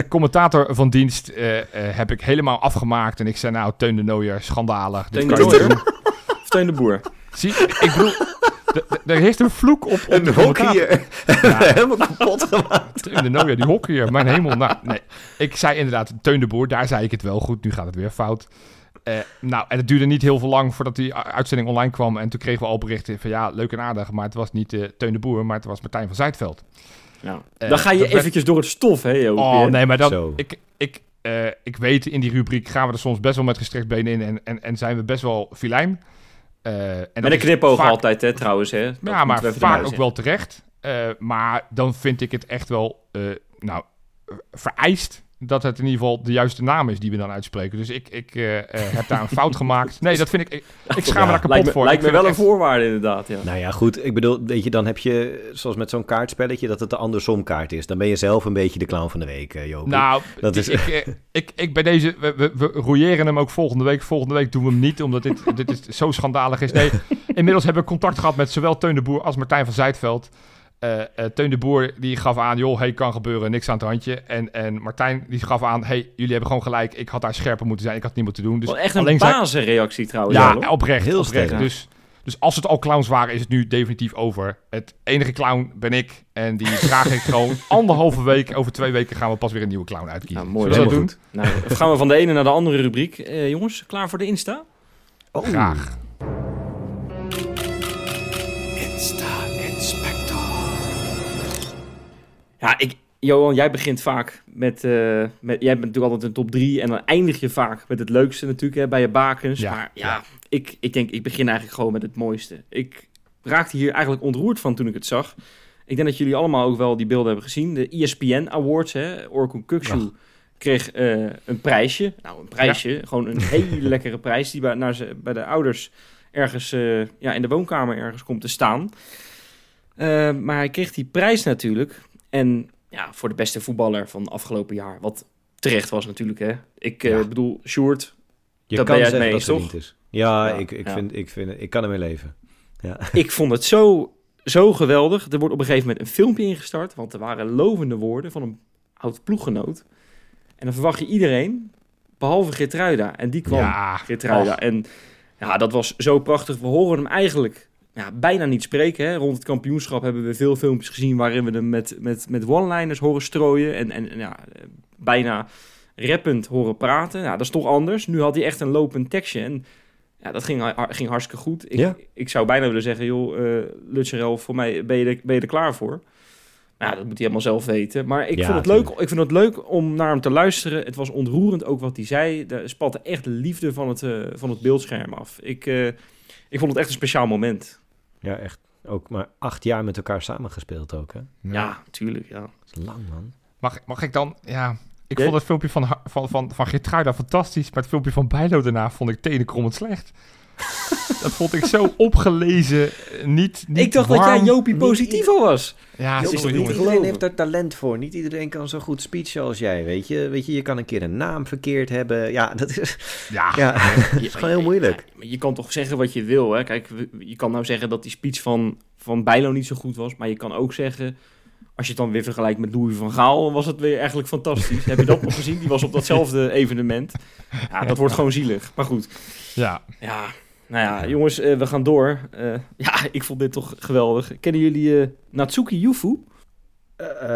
commentator van dienst eh, eh, heb ik helemaal afgemaakt. En ik zei, nou, Teun de Nooier, schandalig. Dit Teun kan de Nooier? Of Teun de Boer. Zie, ik bedoel, er heeft een vloek op, op Een hockeyer. Ja. Helemaal kapot gemaakt. Teun de Nooier, die hockeyer, mijn hemel. Nou, nee. Ik zei inderdaad, Teun de Boer, daar zei ik het wel goed. Nu gaat het weer fout. Eh, nou, en het duurde niet heel veel lang voordat die uitzending online kwam. En toen kregen we al berichten van ja, leuk en aardig. Maar het was niet eh, Teun de Boer, maar het was Martijn van Zijtveld. Ja. Eh, dan ga je werd- eventjes door het stof, hè, Joop? Oh nee, maar dat, Zo. ik, ik, eh, ik weet, in die rubriek gaan we er soms best wel met gestrekt been in. En, en, en zijn we best wel filijn. Eh, en Met een knipoog vaak- altijd, hè, trouwens. Hè. Dat Ja, maar we vaak ook wel terecht. Eh, maar dan vind ik het echt wel, eh, nou, vereist dat het in ieder geval de juiste naam is die we dan uitspreken. Dus ik, ik eh, eh, heb daar een fout gemaakt. Nee, dat vind ik... Ik, ik schaam me daar kapot Lijkt me, voor. lijkt Ik me wel een voorwaarde, inderdaad. Ja. Nou ja, goed. Ik bedoel, weet je, dan heb je, zoals met zo'n kaartspelletje, dat het de andersom kaart is. Dan ben je zelf een beetje de clown van de week, eh Joop. Nou, Dat is- ik, ik, ik, ik bij deze... We, we, we roeieren hem ook volgende week. Volgende week doen we hem niet, omdat dit, dit is, zo schandalig is. Nee, inmiddels hebben we contact gehad met zowel Teun de Boer als Martijn van Zijtveld. Eh, eh, Teun de Boer die gaf aan, joh, hey, kan gebeuren, niks aan het handje. En, en Martijn die gaf aan, hey, jullie hebben gewoon gelijk. Ik had daar scherper moeten zijn, ik had het niet moeten doen. Dus Wel echt een bazenreactie trouwens. Ja, oprecht. Heel oprecht. sterk. Dus, dus als het al clowns waren, is het nu definitief over. Het enige clown ben ik. En die draag ik gewoon anderhalve week. Over twee weken gaan we pas weer een nieuwe clown uitkiezen. Ja, mooi. Zullen we dat doen? goed. Nou, dan gaan we van de ene naar de andere rubriek. Eh, jongens, klaar voor de Insta? Oh. Graag. Ja, ik, Johan, jij begint vaak met, eh, met... Jij bent natuurlijk altijd een top 3 en dan eindig je vaak met het leukste natuurlijk hè, bij je bakens. Ja, maar ja, ja. Ik, ik denk, ik begin eigenlijk gewoon met het mooiste. Ik raakte hier eigenlijk ontroerd van toen ik het zag. Ik denk dat jullie allemaal ook wel die beelden hebben gezien. De ESPN Awards, hè. Orkun Kuksu kreeg eh, een prijsje. Nou, een prijsje. Gewoon een hele lekkere prijs die bij, naar ze, bij de ouders ergens eh, ja, in de woonkamer ergens komt te staan. Maar hij kreeg die prijs natuurlijk. En ja, voor de beste voetballer van afgelopen jaar. Wat terecht was natuurlijk, hè. Ik eh, bedoel, Sjoerd, Je Dat kan ben jij het mee eens, is. Ja, Ja, ik, ik, ja. Vind, ik, vind, ik kan ermee leven. Ja. ik vond het zo, zo geweldig. Er wordt op een gegeven moment een filmpje ingestart, want er waren lovende woorden van een oud ploeggenoot. En dan verwacht je iedereen, behalve Geertruida. En die kwam, Ja, Geertruida. Och. En ja, dat was zo prachtig. We horen hem eigenlijk ja, bijna niet spreken. Hè. Rond het kampioenschap hebben we veel filmpjes gezien waarin we hem met, met, met one-liners horen strooien. En, en, ja, eh, bijna rappend horen praten. Ja, dat is toch anders. Nu had hij echt een lopend tekstje. En ja, dat ging, ging hartstikke goed. Ik, Ja. ik zou bijna willen zeggen, joh, eh Lutserel, voor mij ben je, er, ben je er klaar voor. Nou, dat moet hij helemaal zelf weten. Maar ik, Ja, vond het leuk, ik vond het leuk om naar hem te luisteren. Het was ontroerend ook wat hij zei. Er spatte echt liefde van het, eh, van het beeldscherm af. Ik, ik vond het echt een speciaal moment. Ja, echt. Ook maar acht jaar met elkaar samengespeeld ook, hè? Ja, Ja. tuurlijk, ja. Dat is lang, man. Mag, mag ik dan... Ja, ik vond het filmpje van, van, van, van Geertruida fantastisch, maar het filmpje van Bijlo daarna vond ik tenenkrommend slecht. dat vond ik zo opgelezen, niet, niet ik dacht dat jij. Jopie Niet positivo was. Ja, Joh, sorry, niet Iedereen geloven. heeft er talent voor. Niet iedereen kan zo goed speechen als jij, weet je. Weet je, je kan een keer een naam verkeerd hebben. Ja, dat is... Ja, is gewoon heel moeilijk. maar je kan toch zeggen wat je wil. Hè? Kijk, je kan nou zeggen dat die speech van, van Bijlo niet zo goed was. Maar je kan ook zeggen, als je het dan weer vergelijkt met Louis van Gaal, was het weer eigenlijk fantastisch. Heb je dat nog gezien? Die was op datzelfde evenement. Ja, dat wordt gewoon zielig. Maar goed, ja. ja. Nou ja, jongens, eh, we gaan door. Eh, ja, ik vond dit toch geweldig. Kennen jullie eh, Natsuki Yufu? Eh,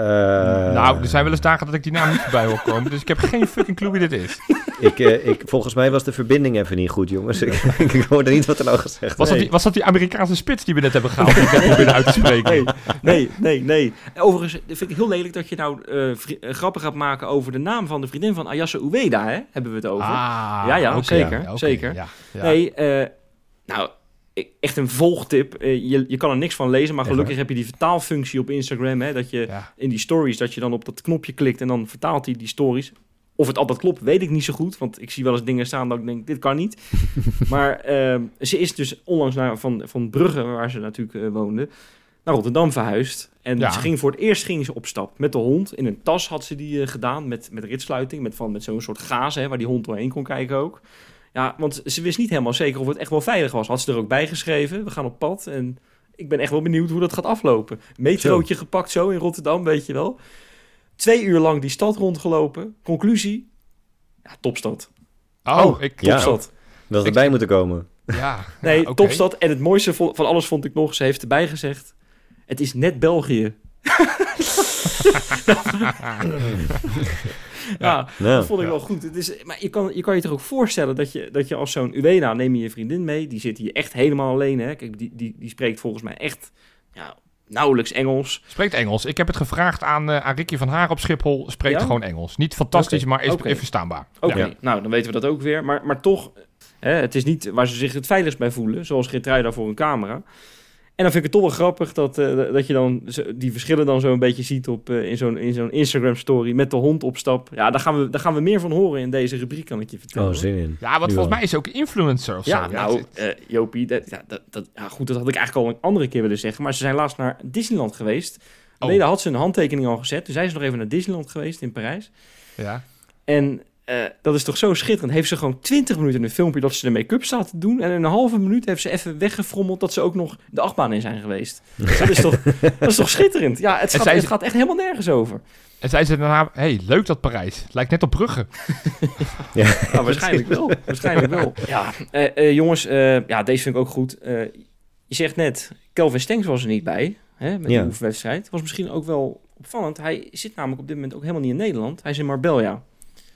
nou, er zijn wel eens dagen dat ik die naam niet voorbij hoor komen, dus ik heb geen fucking clue wie dit is. ik, eh, ik, volgens mij was de verbinding even niet goed, jongens. Ik, ik hoorde niet wat er nou gezegd Was, dat die, was dat die Amerikaanse spits die we net hebben gehaald, die ik net probeerde uit te spreken? Nee, nee, nee, nee. Overigens vind ik heel lelijk dat je nou eh, eh, grappen gaat maken over de naam van de vriendin van Ayase Ueda, hè? Hebben we het over. Ah, Ja, ja, zeker, zeker. Ja, ja. Nee, eh, nou, echt een volgtip. Eh, je, je kan er niks van lezen, maar gelukkig heb je die vertaalfunctie op Instagram, hè? Dat je Ja. in die stories, dat je dan op dat knopje klikt en dan vertaalt hij die stories. Of het altijd klopt, weet ik niet zo goed. Want ik zie wel eens dingen staan dat ik denk, dit kan niet. maar ehm, ze is dus onlangs naar, van, van Brugge, waar ze natuurlijk eh, woonde, naar Rotterdam verhuisd. En Ja. ze ging voor het eerst ging ze op stap met de hond. In een tas had ze die eh, gedaan met, met ritsluiting. Met, van, met zo'n soort gazen, hè, waar die hond doorheen kon kijken ook. Ja, want ze wist niet helemaal zeker of het echt wel veilig was. Had ze er ook bij geschreven. We gaan op pad en ik ben echt wel benieuwd hoe dat gaat aflopen. Metrootje gepakt zo in Rotterdam, weet je wel. Twee uur lang die stad rondgelopen. Conclusie? Ja, topstad. Oh, ik... Ja. Topstad. Dat we erbij moeten komen. Ja, Nee, ja, topstad. En het mooiste van alles vond ik nog, ze heeft erbij gezegd... Het is net België. ja, dat vond ik Ja. wel goed. Het is, maar je kan, je kan je toch ook voorstellen dat je, dat je als zo'n Ueda, neem je je vriendin mee, die zit hier echt helemaal alleen. Hè? Kijk, die, die, die spreekt volgens mij echt ja, nauwelijks Engels. Spreekt Engels. Ik heb het gevraagd aan, eh aan Ricky van Haar op Schiphol. Spreekt Ja? gewoon Engels. Niet fantastisch, maar is, verstaanbaar. Oké, Ja. nou dan weten we dat ook weer. Maar, maar toch, hè, het is niet waar ze zich het veiligst bij voelen, zoals Geertruida voor een camera. En dan vind ik het toch wel grappig dat, eh, dat je dan die verschillen dan zo een beetje ziet op, eh, in zo'n in zo'n Instagram story met de hond op stap. Ja, daar gaan, we, daar gaan we meer van horen in deze rubriek, kan ik je vertellen. oh, zin in. Ja, want Nu volgens wel. mij is ook influencer of Ja, zo. nou, eh, Jopie, dat, ja, dat, dat, ja, goed, dat had ik eigenlijk al een andere keer willen zeggen. Maar ze zijn laatst naar Disneyland geweest. Oh. Nee, daar had ze een handtekening al gezet. Toen zijn ze nog even naar Disneyland geweest in Parijs. ja. En eh, dat is toch zo schitterend. Heeft ze gewoon 20 minuten in een filmpje dat ze de make-up staat te doen. En in een halve minuut heeft ze even weggefrommeld dat ze ook nog de achtbaan in zijn geweest. Dus dat, is toch, dat is toch schitterend? Ja, het, gaat, het gaat echt helemaal nergens over. En zei ze daarna, hey, leuk dat Parijs. Lijkt net op Brugge. Ja. Nou, waarschijnlijk wel. Waarschijnlijk wel. Ja, eh, eh, jongens, eh, ja, deze vind ik ook goed. Eh, je zegt net, Kelvin Stengs was er niet bij. Hè, met Ja. die oefenwedstrijd. Was misschien ook wel opvallend. Hij zit namelijk op dit moment ook helemaal niet in Nederland. Hij is in Marbella.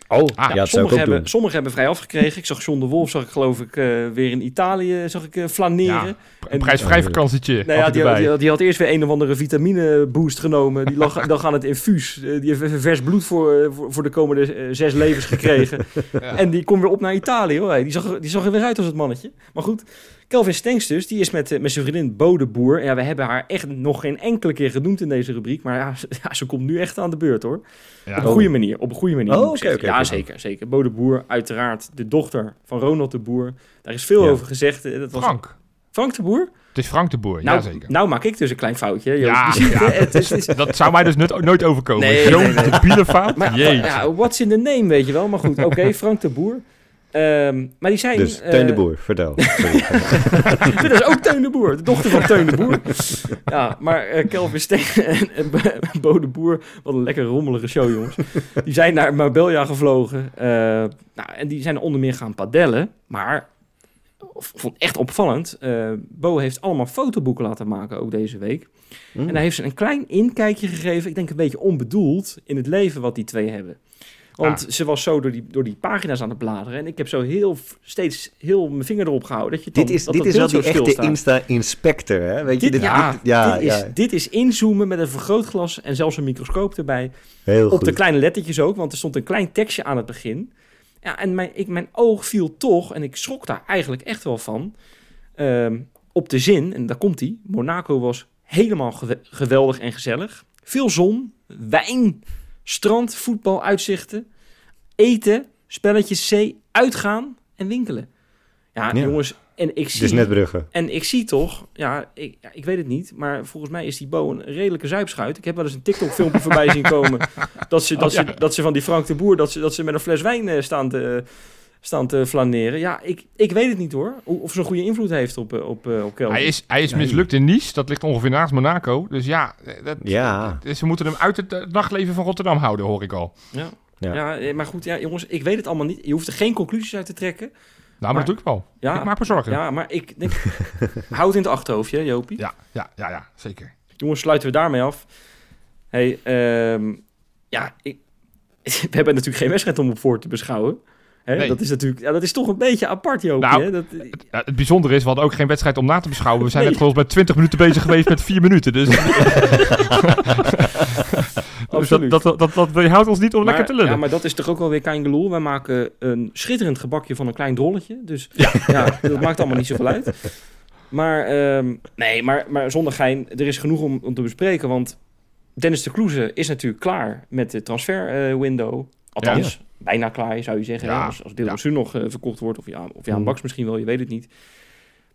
Oh, Ah, ja, ik sommigen, hebben, doen. sommigen hebben vrij afgekregen. Ik zag John de Wolf, zag ik geloof ik, eh, weer in Italië zag ik, eh, flaneren. Ja, En- Een prijsvrij vakantietje. Nou ja, die, erbij. die, die had eerst weer een of andere vitamine boost genomen. Die lag dan aan het infuus. Eh, die heeft even vers bloed voor, voor, voor de komende zes levens gekregen. Ja. En die komt weer op naar Italië. Hoor. Die, zag, er- die zag er weer uit als het mannetje. Maar goed, Kelvin Stenks dus, die is met, met zijn vriendin Bo de Boer. Ja, we hebben haar echt nog geen enkele keer genoemd in deze rubriek. Maar ja, ze, ja, ze komt nu echt aan de beurt hoor. Ja. Op een goede manier. Op een goede manier. Oh, oké, ja, zeker, zeker. Bo de Boer, uiteraard de dochter van Ronald de Boer. Daar is veel Ja. over gezegd. Eh, Dat was Frank. Frank de Boer? Het is Frank de Boer, Nou, jazeker. nou maak ik dus een klein foutje. Ja, ja. hè, het is, het is- Dat zou mij dus nooit, nooit overkomen. Nee, Zo'n nee, fout. maar ja, what's in the name, weet je wel. Maar goed, oké, Frank de Boer. Ehm, maar die zijn... Dus, eh, Teun de Boer, vertel. Dat is ook Teun de Boer, de dochter van Teun de Boer. Ja, maar eh Kelvin Steen en, en Bo- de Boer, wat een lekker rommelige show, jongens. Die zijn naar Marbella gevlogen. eh, nou, en die zijn onder meer gaan padellen. Maar, vond echt opvallend, Bo heeft allemaal fotoboeken laten maken, ook deze week. Mm. En hij heeft ze een klein inkijkje gegeven, ik denk een beetje onbedoeld, in het leven wat die twee hebben. Want Ah. ze was zo door die, door die pagina's aan het bladeren. En ik heb zo heel, steeds heel mijn vinger erop gehouden. Dat je dan, Dit is, dat dit dat is wel die echte. Insta-inspector, hè? Weet je, Dit, dit, ja, dit- ja, dit, is, ja, dit is inzoomen met een vergrootglas en zelfs een microscoop erbij. heel Op goed. de kleine lettertjes ook, want er stond een klein tekstje aan het begin. Ja, en mijn, ik, mijn oog viel toch, en ik schrok daar eigenlijk echt wel van, ehm, op de zin, en daar komt hij. Monaco was helemaal gewe- geweldig en gezellig. Veel zon, wijn, strand, voetbal, uitzichten, eten, spelletjes, zee, uitgaan en winkelen. Ja, Ja. jongens, en ik zie... Dus net Brugge. En ik zie toch, ja ik, ja, ik weet het niet, maar volgens mij is die Bo een redelijke zuipschuit. Ik heb wel eens een TikTok-filmpje voorbij zien komen. Dat ze, dat, Oh, ja. ze, dat ze van die Frank de Boer, dat ze, dat ze met een fles wijn eh, staan, te, staan te flaneren. Ja, ik, ik weet het niet hoor. Hoe- Of ze een goede invloed heeft op, eh, op, eh, op Kelvin. Hij is, hij is Nee. mislukt in Nice. Dat ligt ongeveer naast Monaco. Dus ja, dat, Ja. dus we moeten hem uit het, eh, nachtleven van Rotterdam houden, hoor ik al. Ja. Ja. Ja. eh, maar goed, ja, jongens, ik weet het allemaal niet. Je hoeft er geen conclusies uit te trekken. Nou, maar, Maar- dat doe ik wel. Ja, ik maak me zorgen. Ja, ja maar ik denk... houd het in het achterhoofd, hè, Jopie. ja, ja, ja, zeker. Jongens, sluiten we daarmee af. Hey, ehm, ja, ik, we hebben natuurlijk geen wedstrijd om op voor te beschouwen. Hè? Nee. Dat is natuurlijk, ja, dat is toch een beetje apart, Jopie. Nou, hè? Dat, Ja, het bijzondere is, we hadden ook geen wedstrijd om na te beschouwen. We zijn Nee. net ik met 20 minuten bezig geweest met 4 minuten. Dus, dus dat, dat, dat, dat, houdt ons niet om maar, lekker te lullen. Ja, maar dat is toch ook wel weer kein geloel. Wij maken een schitterend gebakje van een klein drolletje. Dus ja, dat maakt allemaal niet zoveel uit. Maar, ehm, nee, maar, maar zonder gein, er is genoeg om, om te bespreken. Want Dennis de Kloeze is natuurlijk klaar met de transfer eh, window. Althans, bijna klaar zou je zeggen. Ja, Als, als Deel ja. nog eh, verkocht wordt. Of ja, of ja, Mm. Bax misschien wel, je weet het niet.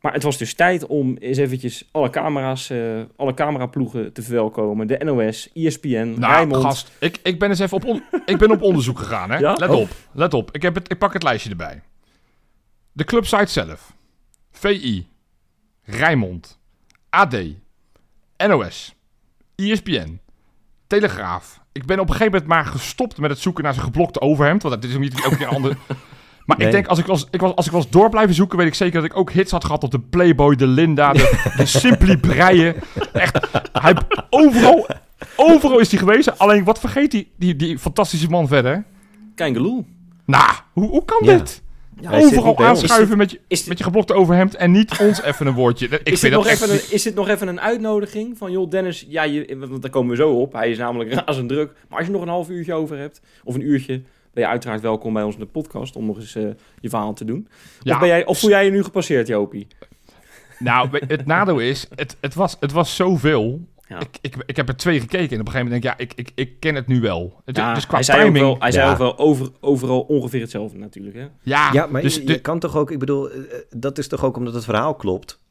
Maar het was dus tijd om eens eventjes alle camera's, eh, alle cameraploegen te verwelkomen. De NOS, ESPN, Nou, Rijnmond. gast, ik, ik ben eens even op, on- ik ben op onderzoek gegaan. Hè? Ja? Let Oh. op, let op. Ik, heb het, ik pak het lijstje erbij. De clubsite zelf. VI. Rijnmond. AD. NOS. ESPN. Telegraaf. Ik ben op een gegeven moment maar gestopt met het zoeken naar zijn geblokte overhemd. Want dat is ook niet elke keer een ander... Maar Nee. ik denk, als ik, was, ik was, als ik was door blijven zoeken, weet ik zeker dat ik ook hits had gehad op de Playboy, de Linda, de, de Simply Breien. Echt, hij, overal, overal is hij geweest. Alleen, wat vergeet die, die, die fantastische man verder? Kein geloel. Nou, hoe, hoe kan Ja. dit? Ja, Overal aanschuiven met je, Is dit, met je geblokte overhemd en niet ons even een woordje. Ik is, dit vind nog dat even een, is dit nog even een uitnodiging van, joh Dennis, ja, je, want daar komen we zo op. Hij is namelijk razend druk. Maar als je nog een half uurtje over hebt, of een uurtje, ben je uiteraard welkom bij ons in de podcast om nog eens eh, je verhaal te doen. Ja, Of, ben jij, of voel jij je nu gepasseerd, Jopie? Nou, het nadeel is, het, het, was, het was zoveel. Ja. Ik, ik, ik heb er twee gekeken en op een gegeven moment denk ik, ja, ik, ik, ik ken het nu wel. Het, Ja, dus qua hij zei timing... wel, hij zei ook wel over, overal ongeveer hetzelfde natuurlijk. Hè? ja, Ja, maar dus je, de- je kan toch ook, ik bedoel, eh, dat is toch ook omdat het verhaal klopt?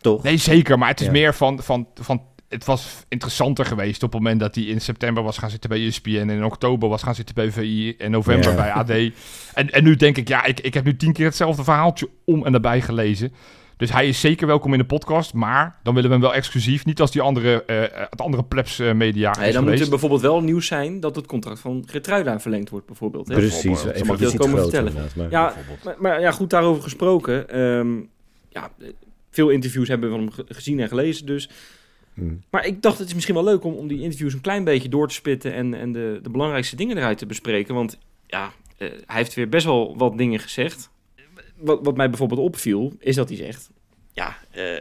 Toch? Nee, zeker. Maar het is Ja. meer van, van, van... Het was interessanter geweest op het moment dat hij in september was gaan zitten bij ESPN... en in oktober was gaan zitten bij VI... en november Ja. bij AD. En, en nu denk ik, ja, ik, ik heb nu tien keer hetzelfde verhaaltje om en nabij gelezen. Dus hij is zeker welkom in de podcast. Maar dan willen we hem wel exclusief. Niet als die andere, eh, het andere plebs eh, media Nee, dan moet er bijvoorbeeld wel nieuws zijn dat het contract van Getruida verlengd wordt bijvoorbeeld. Hè? Precies, even Mag je dat komen vertellen? maar- Ja, maar, maar ja, goed, daarover gesproken. ehm, ja, veel interviews hebben we van hem ge- gezien en gelezen dus. Hmm. Maar ik dacht, het is misschien wel leuk om, om die interviews een klein beetje door te spitten en, en de, de belangrijkste dingen eruit te bespreken. Want ja, hij heeft weer best wel wat dingen gezegd. Wat, wat mij bijvoorbeeld opviel, is dat hij zegt, ja, eh,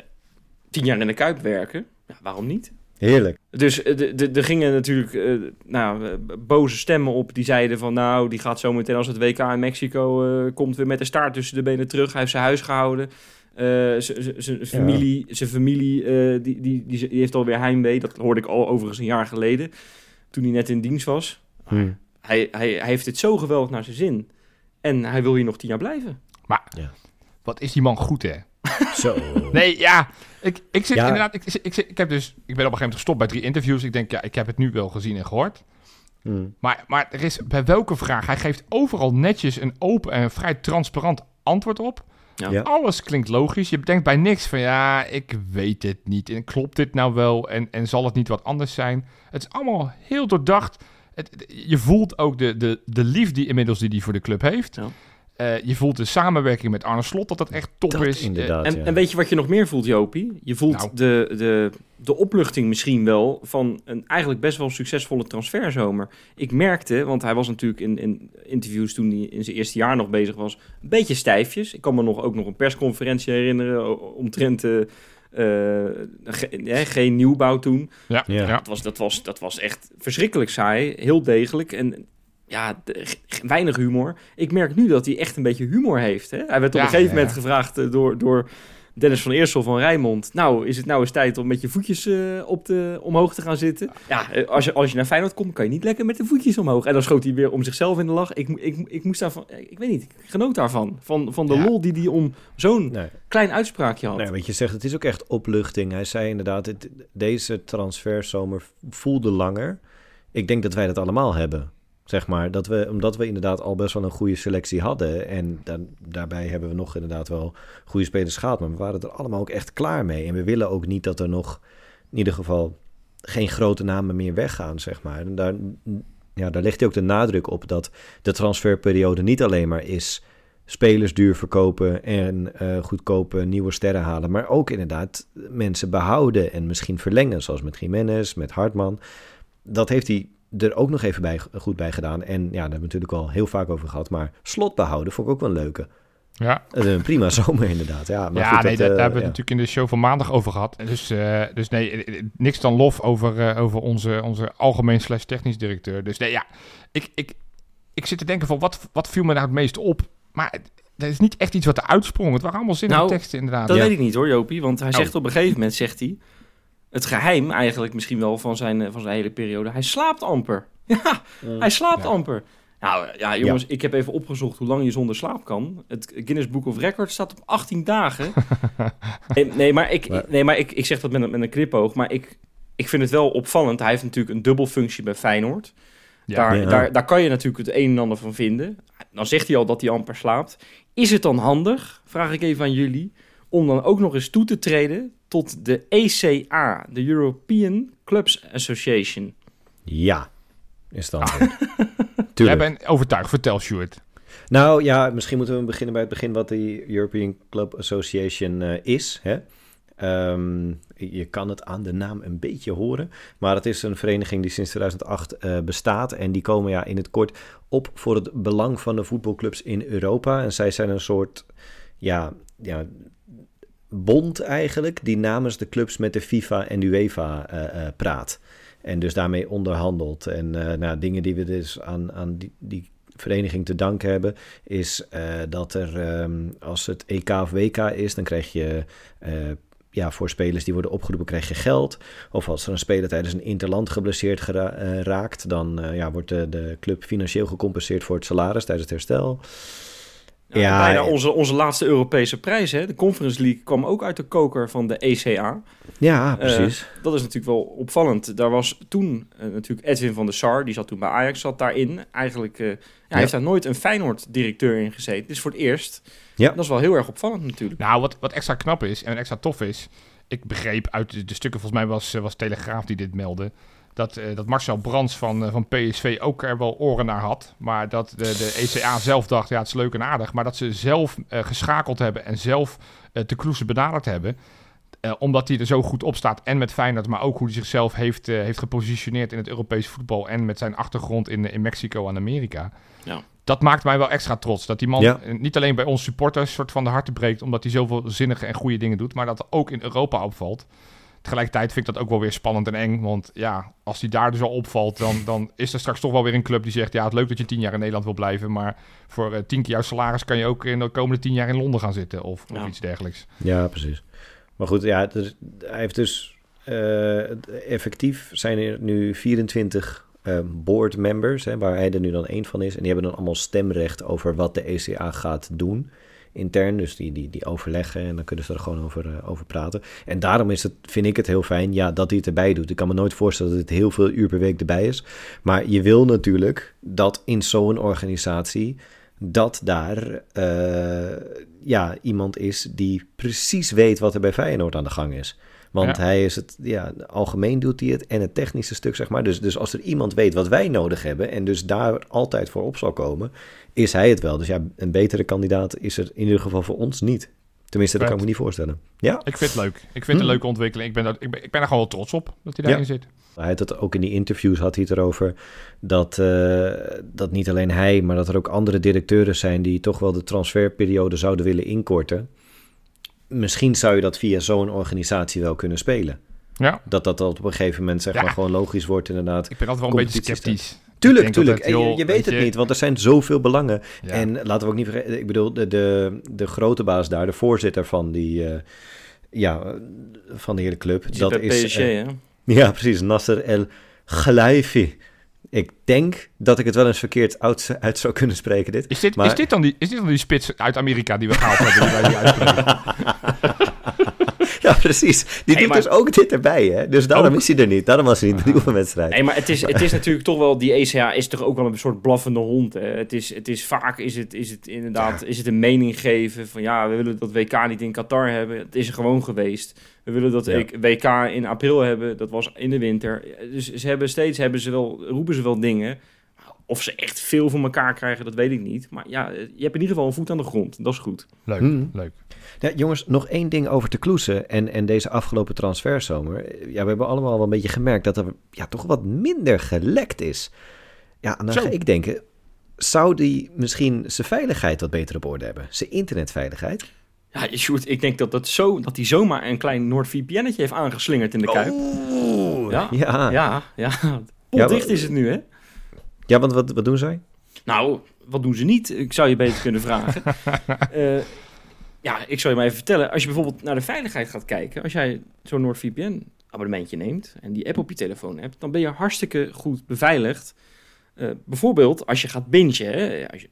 tien jaar in de Kuip werken, ja, waarom niet? Heerlijk. Dus eh, er gingen natuurlijk eh, nou, boze stemmen op die zeiden van... nou, die gaat zo meteen als het WK in Mexico komt weer met de staart tussen de benen terug. Hij heeft zijn huis gehouden. Eh, Zijn familie, zijn familie die, die, die, die heeft alweer heimwee. Dat hoorde ik al overigens een jaar geleden, toen hij net in dienst was. Hm. Hij, hij, hij heeft dit zo geweldig naar zijn zin. En hij wil hier nog tien jaar blijven. Wat is die man goed, hè? Zo. Nee, ja. Ik, ik zit Ja. inderdaad... Ik, ik, ik, ik heb dus... Ik ben op een gegeven moment gestopt bij drie interviews. Ik denk, ja, ik heb het nu wel gezien en gehoord. Hm. Maar, maar er is bij welke vraag... Hij geeft overal netjes een open en vrij transparant antwoord op. Ja. Ja. Alles klinkt logisch. Je denkt bij niks van... Ja, ik weet het niet. En klopt dit nou wel? En, en zal het niet wat anders zijn? Het is allemaal heel doordacht. Het- je voelt ook de, de, de liefde inmiddels die hij voor de club heeft. Ja. Eh, je voelt de samenwerking met Arne Slot, dat dat echt top Dat is. Inderdaad, En, ja. en weet je wat je nog meer voelt, Jopie? Je voelt Nou. de, de, de opluchting misschien wel van een eigenlijk best wel succesvolle transferzomer. Ik merkte, want hij was natuurlijk in, in interviews toen hij in zijn eerste jaar nog bezig was, een beetje stijfjes. Ik kan me nog, ook nog een persconferentie herinneren omtrent eh, eh, ge- geen nieuwbouw toen. ja, Ja. ja. Dat was, dat, was, dat was echt verschrikkelijk saai, heel degelijk en ja, weinig humor. Ik merk nu dat hij echt een beetje humor heeft. Hè? Hij werd op een gegeven ja, moment gevraagd eh, door, door Dennis van Eersel van Rijnmond. Nou, is het nou eens tijd om met je voetjes eh, op de, omhoog te gaan zitten? Ja, eh, als je, als je naar Feyenoord komt, kan je niet lekker met de voetjes omhoog. En dan schoot hij weer om zichzelf in de lach. Ik, ik, ik moest daarvan, ik weet niet, ik genoot daarvan. Van, van de Ja. lol die hij om zo'n Nee. klein uitspraakje had. Nee, wat je zegt, het is ook echt opluchting. Hij zei inderdaad, het, deze transferzomer voelde langer. Ik denk dat wij dat allemaal hebben. Zeg maar, dat we, omdat we inderdaad al best wel een goede selectie hadden. En dan, daarbij hebben we nog inderdaad wel goede spelers gehad. Maar we waren er allemaal ook echt klaar mee. En we willen ook niet dat er nog, in ieder geval, geen grote namen meer weggaan, zeg maar. Daar, ja, daar ligt ook de nadruk op dat de transferperiode niet alleen maar is spelers duur verkopen en eh, goedkope nieuwe sterren halen. Maar ook inderdaad mensen behouden en misschien verlengen. Zoals met Jiménez, met Hartman. Dat heeft hij er ook nog even bij, goed bij gedaan. En ja, daar hebben we natuurlijk al heel vaak over gehad. Maar slot behouden vond ik ook wel een leuke. ja. Eh, Een prima zomer inderdaad. Ja, maar ja, goed, nee, dat, daar, eh, hebben we ja. natuurlijk in de show van maandag over gehad. Dus, eh, dus nee, niks dan lof over, eh, over onze, onze algemeen slash technisch directeur. Dus nee, ja, ik, ik, ik zit te denken van wat, wat viel me nou het meest op? Maar dat is niet echt iets wat er uitsprong. Het waren allemaal zinnige Nou, teksten inderdaad. Dat Ja. weet ik niet hoor, Jopie. Want hij Oh. zegt op een gegeven moment, zegt hij... Het geheim eigenlijk misschien wel van zijn, eh, van zijn hele periode. Hij slaapt amper. Ja, hij slaapt Ja. amper. Nou ja, jongens, ik heb even opgezocht hoe lang je zonder slaap kan. Het Guinness Book of Records staat op 18 dagen. nee, nee, maar, ik, nee, maar ik, ik zeg dat met een, met een knipoog. Maar ik, ik vind het wel opvallend. Hij heeft natuurlijk een dubbelfunctie bij Feyenoord. Ja. Daar, Ja. daar, daar kan je natuurlijk het een en ander van vinden. Dan zegt hij al dat hij amper slaapt. Is het dan handig, vraag ik even aan jullie, om dan ook nog eens toe te treden tot de ECA, de European Clubs Association? Ja, is dan. Jij Tuurlijk. bent overtuigd. Vertel, Stuart. Nou ja, misschien moeten we beginnen bij het begin wat de European Club Association eh, is. Hè? Ehm, je kan het aan de naam een beetje horen. Maar het is een vereniging die sinds 2008 eh, bestaat. En die komen ja, in het kort op voor het belang van de voetbalclubs in Europa. En zij zijn een soort ja, ja, bond eigenlijk die namens de clubs met de FIFA en de UEFA eh, eh, praat. En dus daarmee onderhandelt. En eh, nou, dingen die we dus aan, aan die, die vereniging te danken hebben, is dat er ehm, als het EK of WK is, dan krijg je ja, voor spelers die worden opgeroepen, krijg je geld. Of als er een speler tijdens een interland geblesseerd gera- raakt, dan ja, wordt de, de club financieel gecompenseerd voor het salaris tijdens het herstel. Ja, Ja, bijna eh, onze, onze laatste Europese prijs. Hè? De Conference League kwam ook uit de koker van de ECA. Ja, precies. Dat is natuurlijk wel opvallend. Daar was toen eh, natuurlijk Edwin van der Sar, die zat toen bij Ajax, zat daarin. Eigenlijk, eh, ja, hij heeft daar nooit een Feyenoord-directeur in gezeten. Dit is voor het eerst. Ja. Dat is wel heel erg opvallend natuurlijk. Nou, wat, wat extra knap is en extra tof is... Ik begreep uit de, de stukken, volgens mij was, eh, was Telegraaf die dit meldde... Dat, eh, dat Marcel Brands van, eh, van PSV ook er wel oren naar had. Maar dat de, de ECA zelf dacht, ja, het is leuk en aardig. Maar dat ze zelf eh, geschakeld hebben en zelf eh te Kloese benaderd hebben. Eh, omdat hij er zo goed op staat en met Feyenoord, maar ook hoe hij zichzelf heeft, eh, heeft gepositioneerd in het Europese voetbal. En met zijn achtergrond in, in Mexico en Amerika. Ja. Dat maakt mij wel extra trots. Dat die man Ja. niet alleen bij ons supporters soort van de harten breekt, omdat hij zoveel zinnige en goede dingen doet, maar dat er ook in Europa opvalt. Tegelijkertijd vind ik dat ook wel weer spannend en eng. Want ja, als hij daar dus al opvalt, dan, dan is er straks toch wel weer een club die zegt: Ja, het leuk dat je tien jaar in Nederland wil blijven. Maar voor eh, tien keer jouw salaris kan je ook in de komende tien jaar in Londen gaan zitten. Of, of Ja. iets dergelijks. Ja, precies. Maar goed, ja, hij heeft dus eh, effectief zijn er nu 24 eh, board members, hè, waar hij er nu dan één van is. En die hebben dan allemaal stemrecht over wat de ECA gaat doen intern. Dus die, die, die overleggen en dan kunnen ze er gewoon over, eh, over praten. En daarom is het, vind ik het heel fijn ja, dat hij het erbij doet. Ik kan me nooit voorstellen dat het heel veel uur per week erbij is. Maar je wil natuurlijk dat in zo'n organisatie dat daar eh, ja, iemand is die precies weet wat er bij Feyenoord aan de gang is. Want Ja. hij is het, ja, algemeen doet hij het en het technische stuk, zeg maar. Dus, dus als er iemand weet wat wij nodig hebben en dus daar altijd voor op zal komen, is hij het wel. Dus ja, een betere kandidaat is er in ieder geval voor ons niet. Tenminste, dat kan ik me niet voorstellen. Ja, Ik vind het leuk. Ik vind het een leuke ontwikkeling. Ik ben, daar- ik, ben, ik ben er gewoon wel trots op dat hij daarin zit. hij had het ook in die interviews had hij het erover dat, eh, dat niet alleen hij, maar dat er ook andere directeuren zijn die toch wel de transferperiode zouden willen inkorten. Misschien zou je dat via zo'n organisatie wel kunnen spelen. Ja, Dat dat op een gegeven moment zeg Ja. maar gewoon logisch wordt inderdaad. ik ben altijd wel een beetje sceptisch. Tuurlijk, tuurlijk. je, weet weet het je- niet, want er zijn zoveel belangen. Ja. En laten we ook niet vergeten, ik bedoel, de, de, de grote baas daar, de voorzitter van die, eh, ja, van de hele club. Die dat is, PSG, eh, hè? ja, precies, Nasser El Khelaifi. Ik denk dat ik het wel eens verkeerd uit, zou kunnen spreken, dit. Is dit, Maar- is, dit dan die, is dit dan die spits uit Amerika die we gehaald hebben? Die wij? Ja, precies. Die doet maar- dus ook dit erbij, hè. Dus daarom Ook? is hij er niet. Daarom was hij niet de oefenwedstrijd. Nee, maar het is, het is natuurlijk toch wel, die ECA is toch ook wel een soort blaffende hond. Hè? Het, is, het is vaak, is het, is het inderdaad, is het een mening geven van ja, we willen dat WK niet in Qatar hebben. Het is er gewoon geweest. We willen dat Ja. ik- WK in april hebben, dat was in de winter. Dus ze hebben steeds, hebben ze wel, roepen ze wel dingen. Of ze echt veel van elkaar krijgen, dat weet ik niet. Maar ja, je hebt in ieder geval een voet aan de grond. Dat is goed. Leuk, Hmm. leuk. Ja, jongens, nog één ding over te kloesen en, en deze afgelopen transferzomer. Ja, we hebben allemaal wel een beetje gemerkt dat er ja, toch wat minder gelekt is. Ja, en dan Zo. ga ik denken, zou die misschien zijn veiligheid wat beter op orde hebben? Zijn internetveiligheid? Ja, Sjoerd, ik denk dat, dat, zo, dat hij zomaar een klein NordVPN'tje heeft aangeslingerd in de Kuip. Oeh, Ja. ja. ja. Ja, ja. Wa- is het nu, hè? Want wat, wat doen zij? Nou, wat doen ze niet? Ik zou je beter kunnen vragen. Eh, ja, ik zal je maar even vertellen. Als je bijvoorbeeld naar de veiligheid gaat kijken, als jij zo'n NordVPN abonnementje neemt en die app op je telefoon hebt, dan ben je hartstikke goed beveiligd. Eh, bijvoorbeeld als je gaat bingen, hè, als je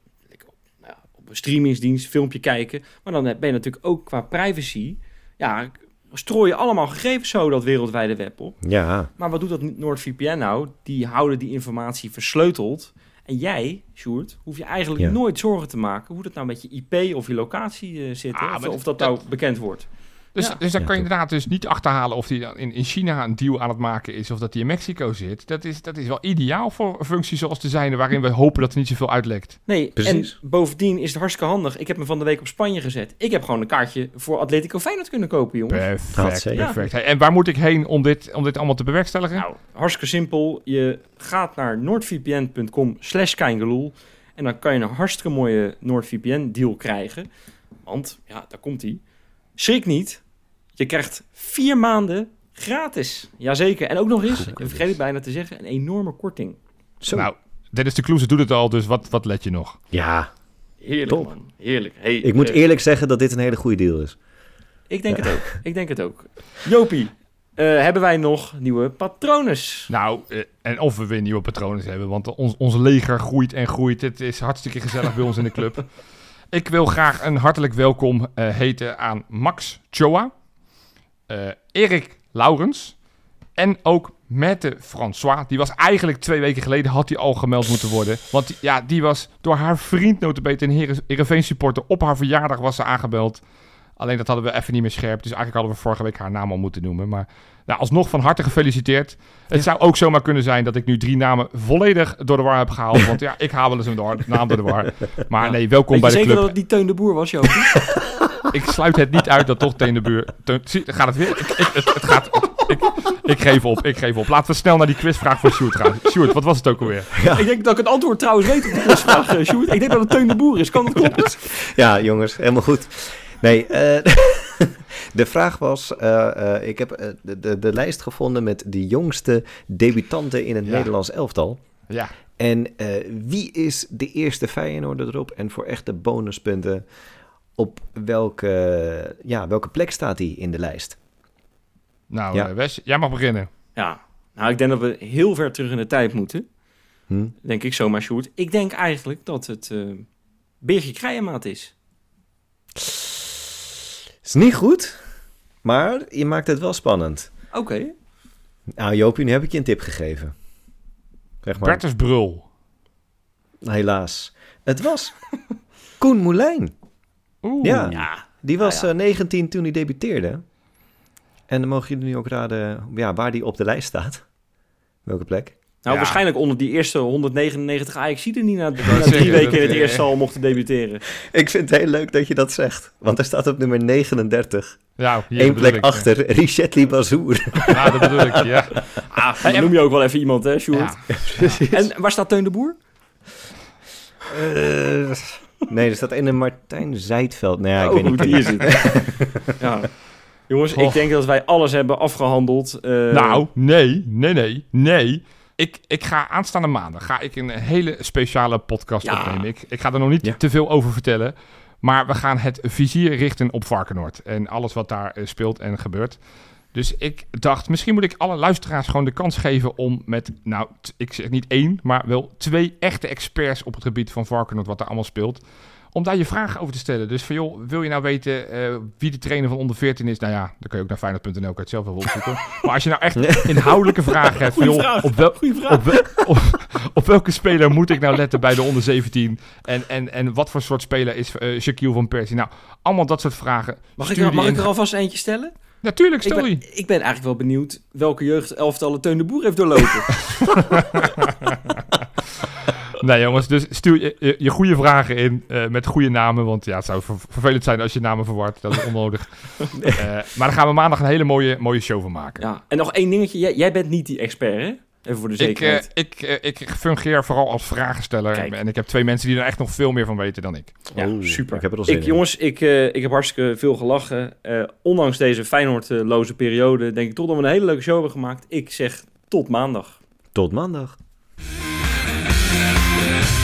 nou, ja, op een streamingsdienst filmpje kijken, maar dan ben je natuurlijk ook qua privacy, ja, strooi je allemaal gegevens zo dat wereldwijde web op. Ja, Maar wat doet dat NordVPN nou? Die houden die informatie versleuteld. En jij, Sjoerd, hoef je eigenlijk Ja. nooit zorgen te maken hoe dat nou met je IP of je locatie eh, zit. Ah, of dat nou bekend wordt. Dus, Ja. dus dan Ja, kan je inderdaad dus niet achterhalen of hij dan in, in China een deal aan het maken is of dat hij in Mexico zit. Dat is, dat is wel ideaal voor een functie zoals de zijne, waarin we hopen dat er niet zoveel uitlekt. Nee, Precies. en bovendien is het hartstikke handig. Ik heb me van de week op Spanje gezet. Ik heb gewoon een kaartje voor Atletico Feyenoord kunnen kopen, jongens. Perfect, perfect. En waar moet ik heen om dit, om dit allemaal te bewerkstelligen? Nou, hartstikke simpel. Je gaat naar noordvpn.com slash keingeloel. En dan kan je een hartstikke mooie NordVPN deal krijgen. Want, ja, daar komt hij. Schrik niet. Je krijgt vier maanden gratis. Jazeker. En ook nog eens, ik vergeet het bijna te zeggen, een enorme korting. zo. Nou, Dennis de Kloeze doet het al, dus wat, wat let je nog? ja, Heerlijk, Top. man. Heerlijk. Hey, ik moet eh, eerlijk zeggen dat dit een hele goede deal is. Ik denk het ook. Ik denk het ook. Jopie, eh, hebben wij nog nieuwe patrones? Nou, eh, en of we weer nieuwe patronen hebben, want ons, ons leger groeit en groeit. Het is hartstikke gezellig bij ons in de club. Ik wil graag een hartelijk welkom eh, heten aan Max Choa, eh, Erik Laurens en ook Mette François. Die was eigenlijk twee weken geleden, had hij al gemeld moeten worden. Want die- ja, die was door haar vriend, notabene een Heere- Heerenveen supporter, op haar verjaardag was ze aangebeld. Alleen dat hadden we even niet meer scherp. Dus eigenlijk hadden we vorige week haar naam al moeten noemen. Maar nou, alsnog van harte gefeliciteerd. Het zou ook zomaar kunnen zijn dat ik nu drie namen volledig door de war heb gehaald. Want ja, ik haal wel eens een door- naam door de war. Maar Ja. nee, welkom Weet bij je de zeker club. dat het niet Teun de Boer was, Jopie? Ik sluit het niet uit dat toch Teen de Buur... Teun- zie, gaat het weer? Ik, ik, het, het gaat... Ik, ik geef op, ik geef op. Laten we snel naar die quizvraag van Sjoerd gaan. Sjoerd, wat was het ook alweer? Ik denk dat ik het antwoord trouwens weet op de quizvraag, eh, Sjoerd. Ik denk dat het Teun de Boer is. Kan dat kloppen? Ja, jongens, helemaal goed. Nee, eh, de vraag was: eh, eh, ik heb de, de, de lijst gevonden met de jongste debutanten in het Ja. Nederlands elftal. Ja, En eh, wie is de eerste Feyenoorder erop? En voor echte bonuspunten, op welke, ja, welke plek staat hij in de lijst? nou Ja. Wes, jij mag beginnen. Ja, nou ik denk dat we heel ver terug in de tijd moeten. Hm? Denk ik zomaar, Sjoerd. Ik denk eigenlijk dat het eh Birgit Krijemaat is. Is niet goed, maar je maakt het wel spannend. Oké. Nou, Jopie, nu heb ik je een tip gegeven. Zeg maar, Bertus Brul. helaas. Het was Koen Moulijn. Oeh. Ja. Ja. Die was Ja, ja. eh, 19 toen hij debuteerde. En dan mogen jullie nu ook raden ja, waar die op de lijst staat. Welke plek? Nou, Ja. waarschijnlijk onder die eerste 199 ajax die niet na, na zeggen, drie weken in het eerste al mochten debuteren. Ik vind het heel leuk dat je dat zegt. Want er staat op nummer 39. Ja, Eén plek ik. achter, Richetli Bazour. Ja, dat bedoel ik, ja. Ah, dan noem je ook wel even iemand, hè, Sjoerd? ja. En waar staat Teun de Boer? Eh, nee, er staat in de Martijn Zijtveld. Nou ja, ik oh, weet niet hoe die hier zit. ja. Jongens, ik denk dat wij alles hebben afgehandeld. eh, Nou, nee, nee, nee, nee. Ik, ik ga aanstaande maandag ga ik een hele speciale podcast Ja. opnemen. Ik, ik ga er nog niet Ja. te veel over vertellen. Maar we gaan het vizier richten op Varkenoord. En alles wat daar eh, speelt en gebeurt. Dus ik dacht, misschien moet ik alle luisteraars gewoon de kans geven om met, nou, ik zeg niet één, maar wel twee echte experts op het gebied van Varkenoord, wat daar allemaal speelt. Om daar je vragen over te stellen. Dus van joh, wil je nou weten eh, wie de trainer van onder 14 is? Nou ja, dan kun je ook naar Feyenoord.nl, kan je het zelf wel opzoeken. maar als je nou echt inhoudelijke vragen hebt, van joh, vraag. op, wel, op, wel- op, op welke speler moet ik nou letten bij de onder 17? En, en, en wat voor soort speler is eh Shaquille van Persie? Nou, allemaal dat soort vragen. Mag, ik, er- ik er alvast eentje stellen? Natuurlijk, Ik stel ben, die. ik ben eigenlijk wel benieuwd welke jeugdelftallen Teun de Boer heeft doorlopen. Nee jongens, dus stuur je, je, je goede vragen in eh, met goede namen. Want ja, het zou ver- vervelend zijn als je namen verward. Dat is onnodig. Eh, maar daar gaan we maandag een hele mooie, mooie show van maken. ja. En nog één dingetje. Jij, jij bent niet die expert, hè? Even voor de Ik, eh, zekerheid. ik, eh, ik fungeer vooral als vragensteller. Kijk. En ik heb twee mensen die er echt nog veel meer van weten dan ik. ja, Oeh, super. ik heb er al zin Ik, in. jongens, ik, eh, ik heb hartstikke veel gelachen. Eh, ondanks deze Feyenoordloze periode denk ik toch dat we een hele leuke show hebben gemaakt. Ik zeg tot maandag. Tot maandag. Yeah.